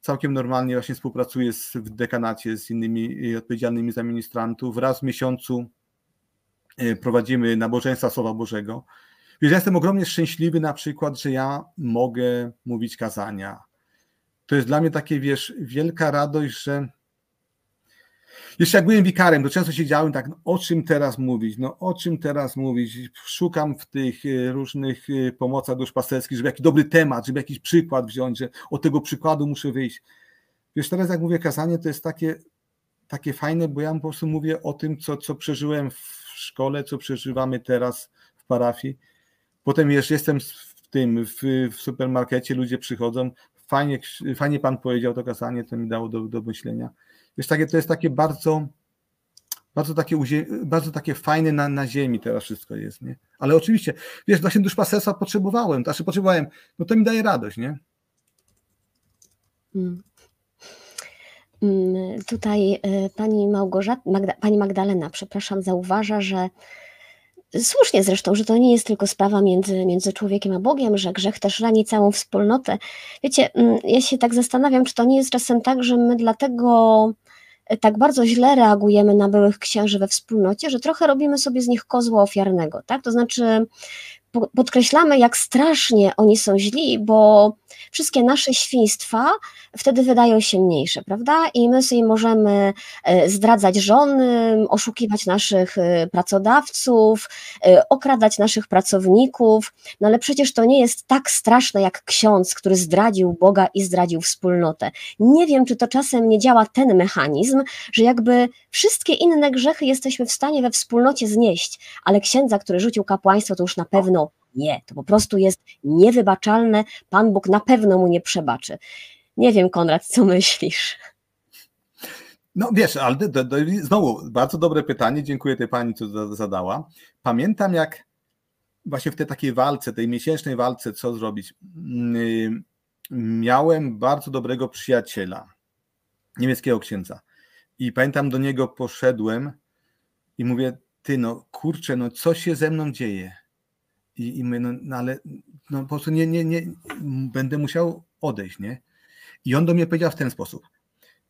całkiem normalnie właśnie współpracuję z, w dekanacie z innymi odpowiedzialnymi za ministrantów. Raz w miesiącu e, prowadzimy nabożeństwa Słowa Bożego. Wiesz, ja jestem ogromnie szczęśliwy na przykład, że ja mogę mówić kazania. To jest dla mnie takie, wiesz, wielka radość, że jeszcze jak byłem wikarem, to często siedziałem tak, no, o czym teraz mówić, no o czym teraz mówić, szukam w tych e, różnych e, pomocach duszpasterskich, żeby jakiś dobry temat, żeby jakiś przykład wziąć, że od tego przykładu muszę wyjść. Wiesz, teraz jak mówię kazanie, to jest takie, takie fajne, bo ja po prostu mówię o tym, co, co przeżyłem w szkole, co przeżywamy teraz w parafii. Potem jeszcze jestem w tym, w, w supermarkecie, ludzie przychodzą, fajnie, fajnie pan powiedział to kazanie, to mi dało do, do myślenia. Wiesz, takie, to jest takie bardzo, bardzo takie, bardzo takie fajne na, na ziemi teraz wszystko jest, nie? Ale oczywiście, wiesz, właśnie duszpasterstwa potrzebowałem, znaczy potrzebowałem, no to mi daje radość, nie? Hmm. tutaj e, pani Małgorzata, Magda, pani Magdalena, przepraszam, zauważa, że Słusznie zresztą, że to nie jest tylko sprawa między, między człowiekiem a Bogiem, że grzech też rani całą wspólnotę. Wiecie, mm, ja się tak zastanawiam, czy to nie jest czasem tak, że my dlatego tak bardzo źle reagujemy na byłych księży we wspólnocie, że trochę robimy sobie z nich kozła ofiarnego, tak? To znaczy podkreślamy, jak strasznie oni są źli, bo wszystkie nasze świństwa wtedy wydają się mniejsze, prawda? I my sobie możemy e, zdradzać żony, oszukiwać naszych e, pracodawców, e, okradać naszych pracowników, no ale przecież to nie jest tak straszne jak ksiądz, który zdradził Boga i zdradził wspólnotę. Nie wiem, czy to czasem nie działa ten mechanizm, że jakby wszystkie inne grzechy jesteśmy w stanie we wspólnocie znieść, ale księdza, który rzucił kapłaństwo, to już na pewno nie, to po prostu jest niewybaczalne. Pan Bóg na pewno mu nie przebaczy. Nie wiem, Konrad, co myślisz? No wiesz, ale do, do, znowu bardzo dobre pytanie, dziękuję tej pani, co zadała. Pamiętam jak właśnie w tej takiej walce, tej miesięcznej walce, co zrobić, mm, miałem bardzo dobrego przyjaciela, niemieckiego księdza. I pamiętam, do niego poszedłem i mówię, ty no kurczę, no co się ze mną dzieje? I, i my, no, no, ale no, po prostu nie, nie, nie, będę musiał odejść, nie? I on do mnie powiedział w ten sposób.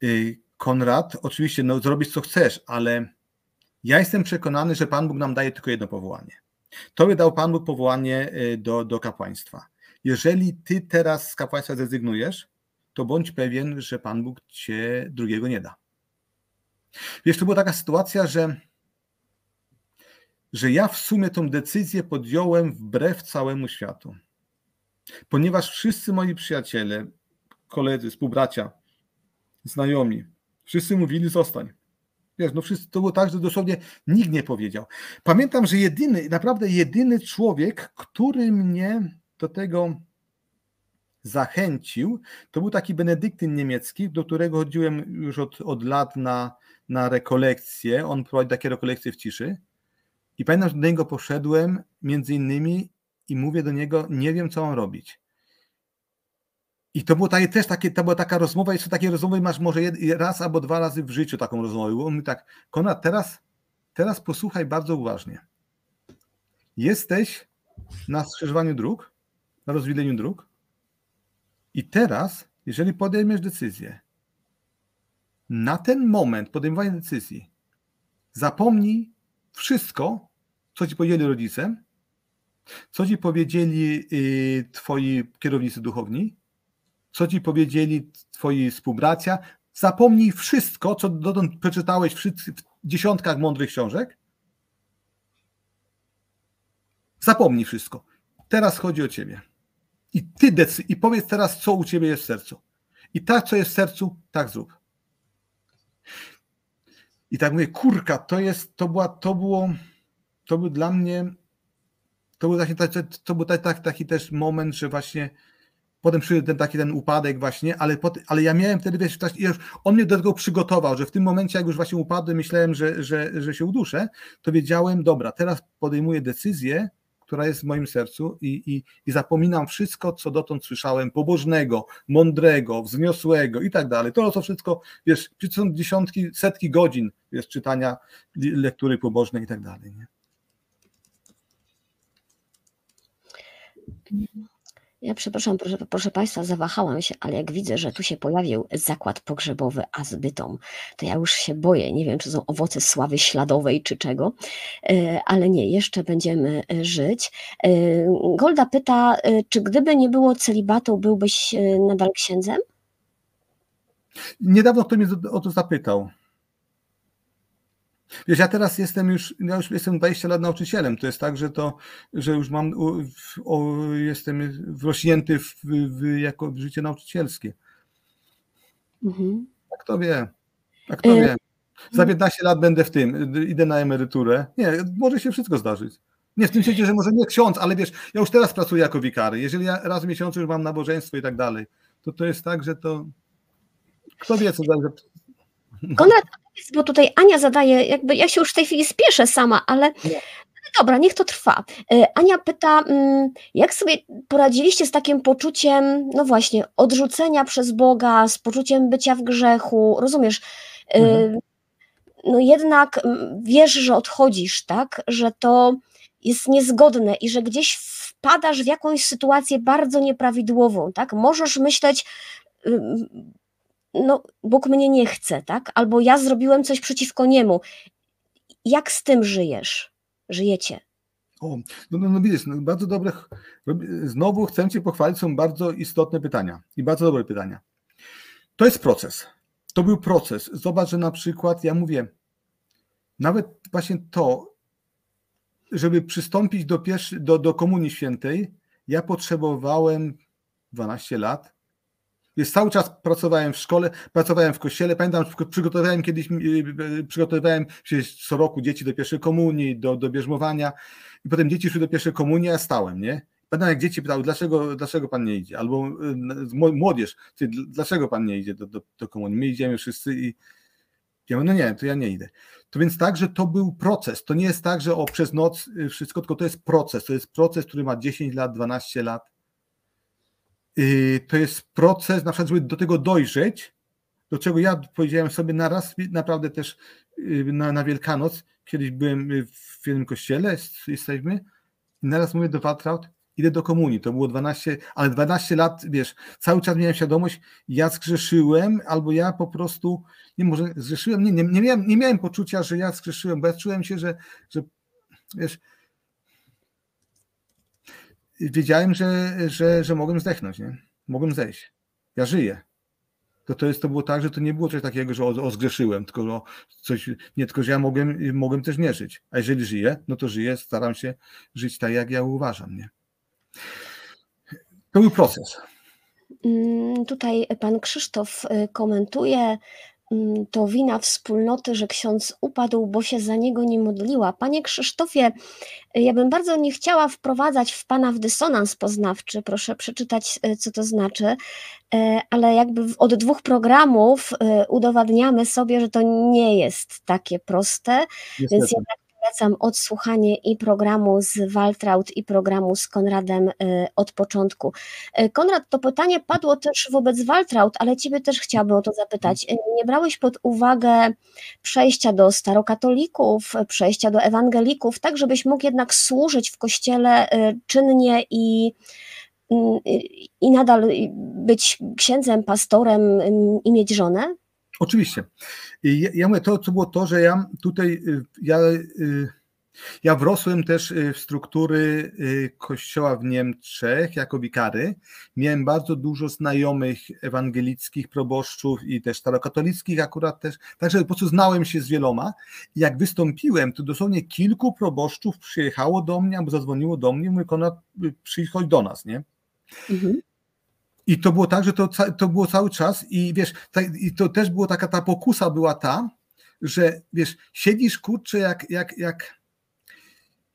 Y, Konrad, oczywiście, no zrobić co chcesz, ale ja jestem przekonany, że Pan Bóg nam daje tylko jedno powołanie. Tobie dał Pan Bóg powołanie y, do, do kapłaństwa. Jeżeli ty teraz z kapłaństwa zrezygnujesz, to bądź pewien, że Pan Bóg cię drugiego nie da. Wiesz, to była taka sytuacja, że że ja w sumie tą decyzję podjąłem wbrew całemu światu. Ponieważ wszyscy moi przyjaciele, koledzy, współbracia, znajomi, wszyscy mówili zostań. Wiesz, no wszyscy, to było tak, że dosłownie nikt nie powiedział. Pamiętam, że jedyny, naprawdę jedyny człowiek, który mnie do tego zachęcił, to był taki benedyktyn niemiecki, do którego chodziłem już od, od lat na, na rekolekcje. On prowadzi takie rekolekcje w ciszy. I pamiętam, że do niego poszedłem między innymi i mówię do niego, nie wiem, co mam robić. I to było takie, też takie, to była taka rozmowa, jeszcze takie rozmowy masz może raz albo dwa razy w życiu taką rozmowę. Bo on tak, Konrad, teraz, teraz posłuchaj bardzo uważnie. Jesteś na skrzyżowaniu dróg, na rozwileniu dróg i teraz, jeżeli podejmiesz decyzję, na ten moment podejmowania decyzji, zapomnij wszystko, co ci powiedzieli rodzice, co ci powiedzieli y, twoi kierownicy duchowni, co ci powiedzieli twoi współbracia. Zapomnij wszystko, co dotąd przeczytałeś w dziesiątkach mądrych książek. Zapomnij wszystko. Teraz chodzi o ciebie. I ty decyduj, i powiedz teraz, co u ciebie jest w sercu. I tak, co jest w sercu, tak zrób. I tak mówię, kurka, to jest, to była, to było, to był dla mnie, to był taki, to był taki, taki też moment, że właśnie potem przyszedł ten taki ten upadek właśnie, ale, ale ja miałem wtedy, wiesz, już on mnie do tego przygotował, że w tym momencie, jak już właśnie upadłem, myślałem, że, że, że się uduszę, to wiedziałem, dobra, teraz podejmuję decyzję, która jest w moim sercu i, i, i zapominam wszystko, co dotąd słyszałem, pobożnego, mądrego, wzniosłego i tak dalej. To, co wszystko, wiesz, są dziesiątki, setki godzin wiesz, czytania lektury pobożnej i tak dalej. Nie? Ja przepraszam, proszę, proszę Państwa, zawahałam się, ale jak widzę, że tu się pojawił zakład pogrzebowy Azbytom, to ja już się boję. Nie wiem, czy są owoce sławy śladowej, czy czego, e, ale nie, jeszcze będziemy e, żyć. E, Golda pyta, czy gdyby nie było celibatu, byłbyś nadal księdzem? Niedawno ktoś mnie o to zapytał. Wiesz, ja teraz jestem już, ja już jestem 20 lat nauczycielem. To jest tak, że to, że już mam, o, jestem wrośnięty w, w, jako w życie nauczycielskie. Mhm. A kto wie? A kto wie? Za 15 lat będę w tym, idę na emeryturę. Nie, może się wszystko zdarzyć. Nie w tym sensie, że może nie ksiądz, ale wiesz, ja już teraz pracuję jako wikary. Jeżeli ja raz w miesiącu już mam nabożeństwo i tak dalej, to to jest tak, że to kto wie, co dalej. Konrad, bo tutaj Ania zadaje, jakby ja się już w tej chwili spieszę sama, ale dobra, niech to trwa. E, Ania pyta, mm, jak sobie poradziliście z takim poczuciem, no właśnie, odrzucenia przez Boga, z poczuciem bycia w grzechu, rozumiesz? E, mhm. No jednak mm, wiesz, że odchodzisz, tak? Że to jest niezgodne i że gdzieś wpadasz w jakąś sytuację bardzo nieprawidłową, tak? Możesz myśleć, no, Bóg mnie nie chce, tak? Albo ja zrobiłem coś przeciwko niemu. Jak z tym żyjesz? Żyjecie? O, no, no, no widzisz, no, bardzo dobre. Znowu chcę Cię pochwalić, są bardzo istotne pytania i bardzo dobre pytania. To jest proces. To był proces. Zobacz, że na przykład ja mówię, nawet właśnie to, żeby przystąpić do, pierwszy, do, do Komunii Świętej, ja potrzebowałem 12 lat, jest cały czas pracowałem w szkole, pracowałem w kościele. Pamiętam, przygotowywałem kiedyś, y, y, przygotowywałem się co roku dzieci do pierwszej komunii, do, do bierzmowania i potem dzieci szły do pierwszej komunii, a ja stałem, nie? Pamiętam, jak dzieci pytały, dlaczego, dlaczego pan nie idzie? Albo y, młodzież, dlaczego pan nie idzie do, do, do komunii? My idziemy wszyscy i ja mówię, no nie, to ja nie idę. To więc tak, że to był proces. To nie jest tak, że o przez noc wszystko, tylko to jest proces. To jest proces, który ma 10 lat, 12 lat to jest proces, na przykład, żeby do tego dojrzeć, do czego ja powiedziałem sobie naraz, naprawdę też y, na, na Wielkanoc, kiedyś byłem y, w jednym kościele, jesteśmy, i naraz mówię do Waltraud, idę do komunii, to było 12, ale 12 lat, wiesz, cały czas miałem świadomość, ja zgrzeszyłem, albo ja po prostu, nie może zgrzeszyłem, nie, nie, nie, miałem, nie miałem poczucia, że ja zgrzeszyłem, bo ja czułem się, że, że wiesz, wiedziałem, że, że, że mogłem zdechnąć, nie? Mogłem zejść. Ja żyję. To, to, jest, to było tak, że to nie było coś takiego, że o, o zgrzeszyłem, tylko o coś, nie, tylko że ja mogłem, mogłem też nie żyć. A jeżeli żyję, no to żyję, staram się żyć tak, jak ja uważam, nie? To był proces. Mm, tutaj pan Krzysztof y, komentuje, to wina wspólnoty, że ksiądz upadł, bo się za niego nie modliła. Panie Krzysztofie, ja bym bardzo nie chciała wprowadzać w Pana w dysonans poznawczy, proszę przeczytać, e, co to znaczy, e, ale jakby od dwóch programów e, udowadniamy sobie, że to nie jest takie proste, Niestety. więc jednak polecam odsłuchanie i programu z Waltraud i programu z Konradem y, od początku. Y, Konrad, to pytanie padło też wobec Waltraud, ale Ciebie też chciałabym o to zapytać. Y, nie brałeś pod uwagę przejścia do starokatolików, przejścia do ewangelików, tak żebyś mógł jednak służyć w kościele czynnie i i nadal być księdzem, pastorem i mieć żonę? Oczywiście. Ja, ja mówię, to co było to, że ja tutaj, y, ja, y, ja wrosłem też y, w struktury kościoła w Niemczech jako wikary. Miałem bardzo dużo znajomych ewangelickich proboszczów i też starokatolickich akurat też, także po prostu znałem się z wieloma. Jak wystąpiłem, to dosłownie kilku proboszczów przyjechało do mnie albo zadzwoniło do mnie, mówi Konrad, przychodź do nas, nie? Mhm. I to było tak, że to, to było cały czas i wiesz, i to też było taka ta pokusa była ta, że wiesz, siedzisz kurczę jak, jak, jak,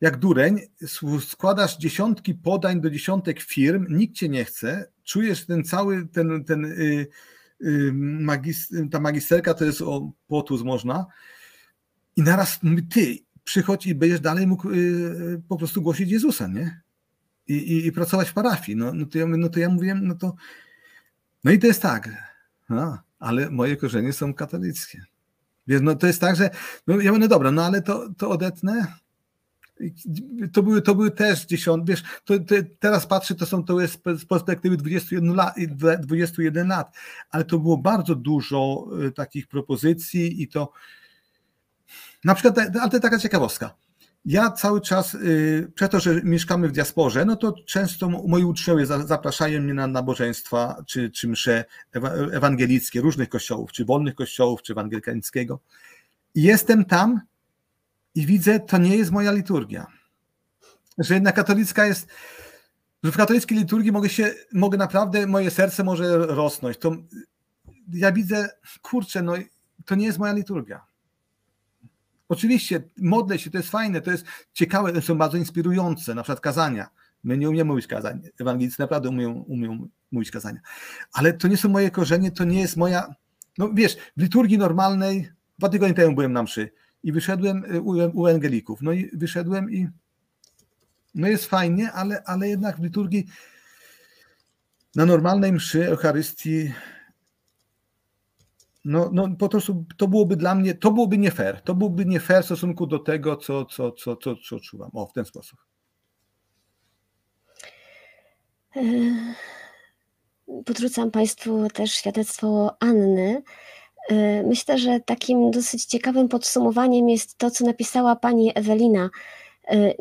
jak dureń, składasz dziesiątki podań do dziesiątek firm, nikt cię nie chce, czujesz ten cały, ten, ten y, y, magis, ta magisterka to jest o potus można i naraz ty, przychodź i będziesz dalej mógł y, po prostu głosić Jezusa, nie? I, i, i pracować w parafii. No, no, to ja, no to ja mówiłem, no to. No i to jest tak. No, ale moje korzenie są katolickie. Więc no to jest tak, że no ja mówię, no dobra, no ale to, to odetnę. To były, to były też dziesiąt, wiesz, to, to, teraz patrzę, to są to jest z perspektywy 21 lat, 21 lat, ale to było bardzo dużo y, takich propozycji i to na przykład, ale to taka ciekawostka. Ja cały czas, y, przez to, że mieszkamy w diasporze, no to często moi uczniowie zapraszają mnie na nabożeństwa czy, czy msze ewangelickie różnych kościołów, czy wolnych kościołów, czy ewangelickiego. I jestem tam i widzę, to nie jest moja liturgia. Że jednak katolicka jest, że w katolickiej liturgii mogę się, mogę naprawdę, moje serce może rosnąć. To ja widzę, kurczę, no to nie jest moja liturgia. Oczywiście modlę się, to jest fajne, to jest ciekawe, to są bardzo inspirujące, na przykład kazania. My nie umiemy mówić kazań. Ewangelicy naprawdę umieją, umieją mówić kazania. Ale to nie są moje korzenie, to nie jest moja. No wiesz, w liturgii normalnej, dwa tygodnie temu byłem na mszy i wyszedłem y, u, u Ewangelików. No i wyszedłem i no jest fajnie, ale, ale jednak w liturgii na normalnej mszy Eucharystii no, no po prostu to byłoby dla mnie, to byłoby nie fair. To byłoby nie fair w stosunku do tego, co, co, co, co, co. O, w ten sposób. E, podrzucam Państwu też świadectwo Anny. E, myślę, że takim dosyć ciekawym podsumowaniem jest to, co napisała pani Ewelina. E,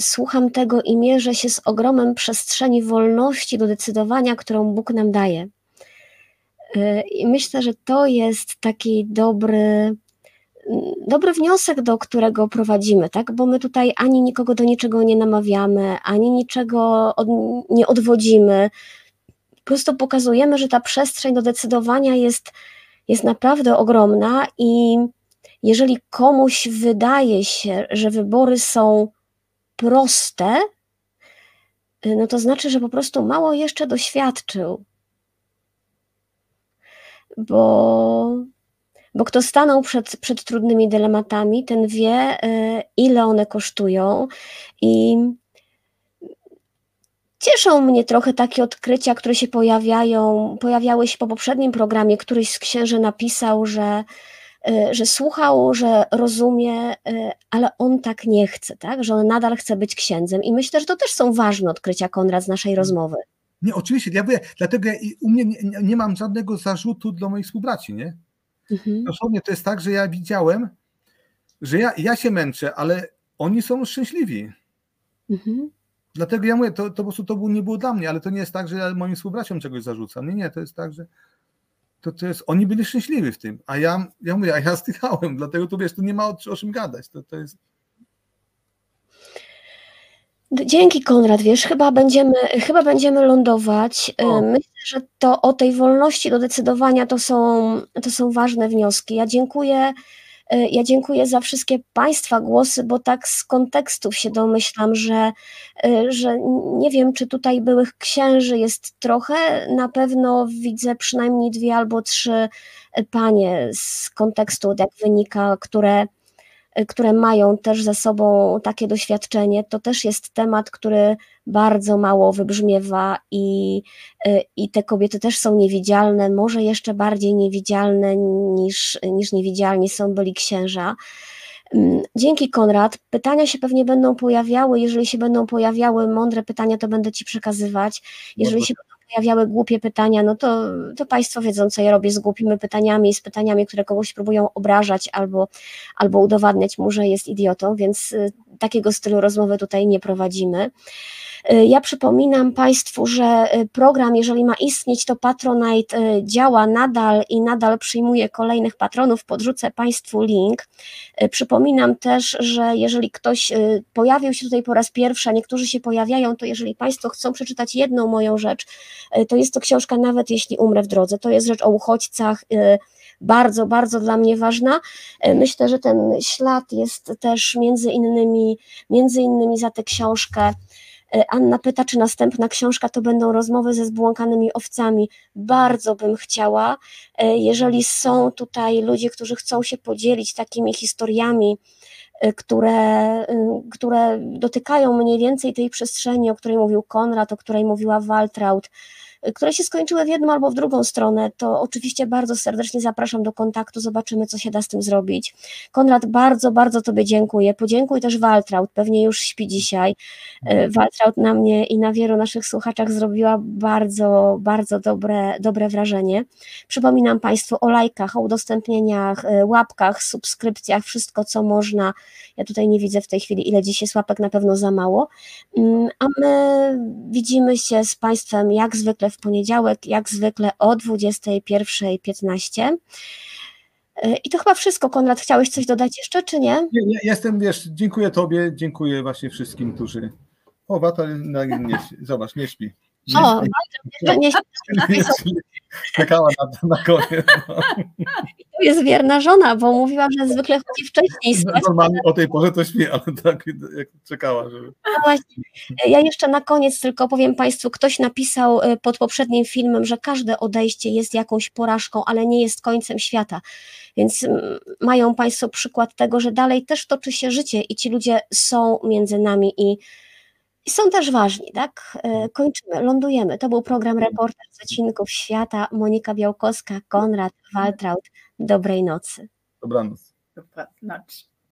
słucham tego i mierzę się z ogromem przestrzeni wolności do decydowania, którą Bóg nam daje. Y, I myślę, że to jest taki dobry, dobry wniosek, do którego prowadzimy, tak? Bo my tutaj ani nikogo do niczego nie namawiamy, ani niczego od, nie odwodzimy. Po prostu pokazujemy, że ta przestrzeń do decydowania jest, jest naprawdę ogromna i jeżeli komuś wydaje się, że wybory są proste, y, no to znaczy, że po prostu mało jeszcze doświadczył bo, bo kto stanął przed, przed trudnymi dylematami, ten wie, e, ile one kosztują i cieszą mnie trochę takie odkrycia, które się pojawiają, pojawiały się po poprzednim programie. Któryś z księży napisał, że, e, że słuchał, że rozumie, e, ale on tak nie chce, tak? że on nadal chce być księdzem. I myślę, że to też są ważne odkrycia, Konrad, z naszej rozmowy. Nie, oczywiście, ja mówię, dlatego ja, u mnie nie, nie, mam żadnego zarzutu dla moich współbraci, nie? Mhm. Dosłownie to jest tak, że ja widziałem, że ja, ja się męczę, ale oni są szczęśliwi. Mhm. Dlatego ja mówię, to, to po prostu to nie było dla mnie, ale to nie jest tak, że ja moim współbraciom czegoś zarzucam. Nie, nie, to jest tak, że to, to jest, oni byli szczęśliwi w tym, a ja, ja mówię, a ja <laughs> stychałem, dlatego tu wiesz, tu nie ma o, o czym gadać, to, to jest Dzięki Konrad, wiesz, chyba będziemy, chyba będziemy lądować. O. Myślę, że to o tej wolności do decydowania to są, to są ważne wnioski. Ja dziękuję, ja dziękuję za wszystkie Państwa głosy, bo tak z kontekstów się domyślam, że, że nie wiem, czy tutaj byłych księży jest trochę. Na pewno widzę przynajmniej dwie albo trzy panie z kontekstu, jak wynika, które które mają też za sobą takie doświadczenie, to też jest temat, który bardzo mało wybrzmiewa i, y, i te kobiety też są niewidzialne, może jeszcze bardziej niewidzialne niż, niż niewidzialni są byli księża. Mm, dzięki Konrad. Pytania się pewnie będą pojawiały. Jeżeli się będą pojawiały mądre pytania, to będę Ci przekazywać. Jeżeli się pojawiały głupie pytania, no to, to Państwo wiedzą, co ja robię z głupimi pytaniami, z pytaniami, które kogoś próbują obrażać albo, albo udowadniać mu, że jest idiotą, więc y, takiego stylu rozmowy tutaj nie prowadzimy. Y, ja przypominam Państwu, że y, program, jeżeli ma istnieć, to Patronite y, działa nadal i nadal przyjmuje kolejnych patronów. Podrzucę Państwu link. Przypominam też, że jeżeli ktoś pojawił się tutaj po raz pierwszy, a niektórzy się pojawiają, to jeżeli Państwo chcą przeczytać jedną moją rzecz, to jest to książka Nawet jeśli umrę w drodze. To jest rzecz o uchodźcach bardzo, bardzo dla mnie ważna. Myślę, że ten ślad jest też między innymi, między innymi za tę książkę E, Anna pyta, czy następna książka to będą rozmowy ze zbłąkanymi owcami. Bardzo bym chciała, e, jeżeli są tutaj ludzie, którzy chcą się podzielić takimi historiami, y, które, y, które dotykają mniej więcej tej przestrzeni, o której mówił Konrad, o której mówiła Waltraud, które się skończyły w jedną albo w drugą stronę, to oczywiście bardzo serdecznie zapraszam do kontaktu, zobaczymy, co się da z tym zrobić. Konrad, bardzo, bardzo Tobie dziękuję. Podziękuj też Waltraud, pewnie już śpi dzisiaj. E, Waltraud na mnie i na wielu naszych słuchaczach zrobiła bardzo, bardzo dobre, dobre wrażenie. Przypominam Państwu o lajkach, o udostępnieniach, e, łapkach, subskrypcjach, wszystko, co można. Ja tutaj nie widzę w tej chwili, ile dziś jest łapek, na pewno za mało. Mm, a my widzimy się z Państwem jak zwykle w poniedziałek, jak zwykle o 21.15. E, I to chyba wszystko. Konrad, chciałeś coś dodać jeszcze, czy nie? nie, nie jestem, wiesz, dziękuję Tobie, dziękuję właśnie wszystkim, którzy. O, Wata, nie, nie, zobacz, nie śpi. Nie o, śpi. nie śpi. Czekała na, na koniec. No. Jest wierna żona, bo mówiła, że zwykle chodzi wcześniej spać. Normalnie o tej porze to śpi, ale tak jak czekała. Żeby... No właśnie. Ja jeszcze na koniec tylko powiem Państwu, ktoś napisał y, pod poprzednim filmem, że każde odejście jest jakąś porażką, ale nie jest końcem świata. Więc mm, mają Państwo przykład tego, że dalej też toczy się życie i ci ludzie są między nami i i są też ważni, tak? E, kończymy, lądujemy. To był program Reporter z odcinków świata. Monika Białkowska, Konrad Waltraud. Dobrej nocy. Dobranoc. Dobranoc.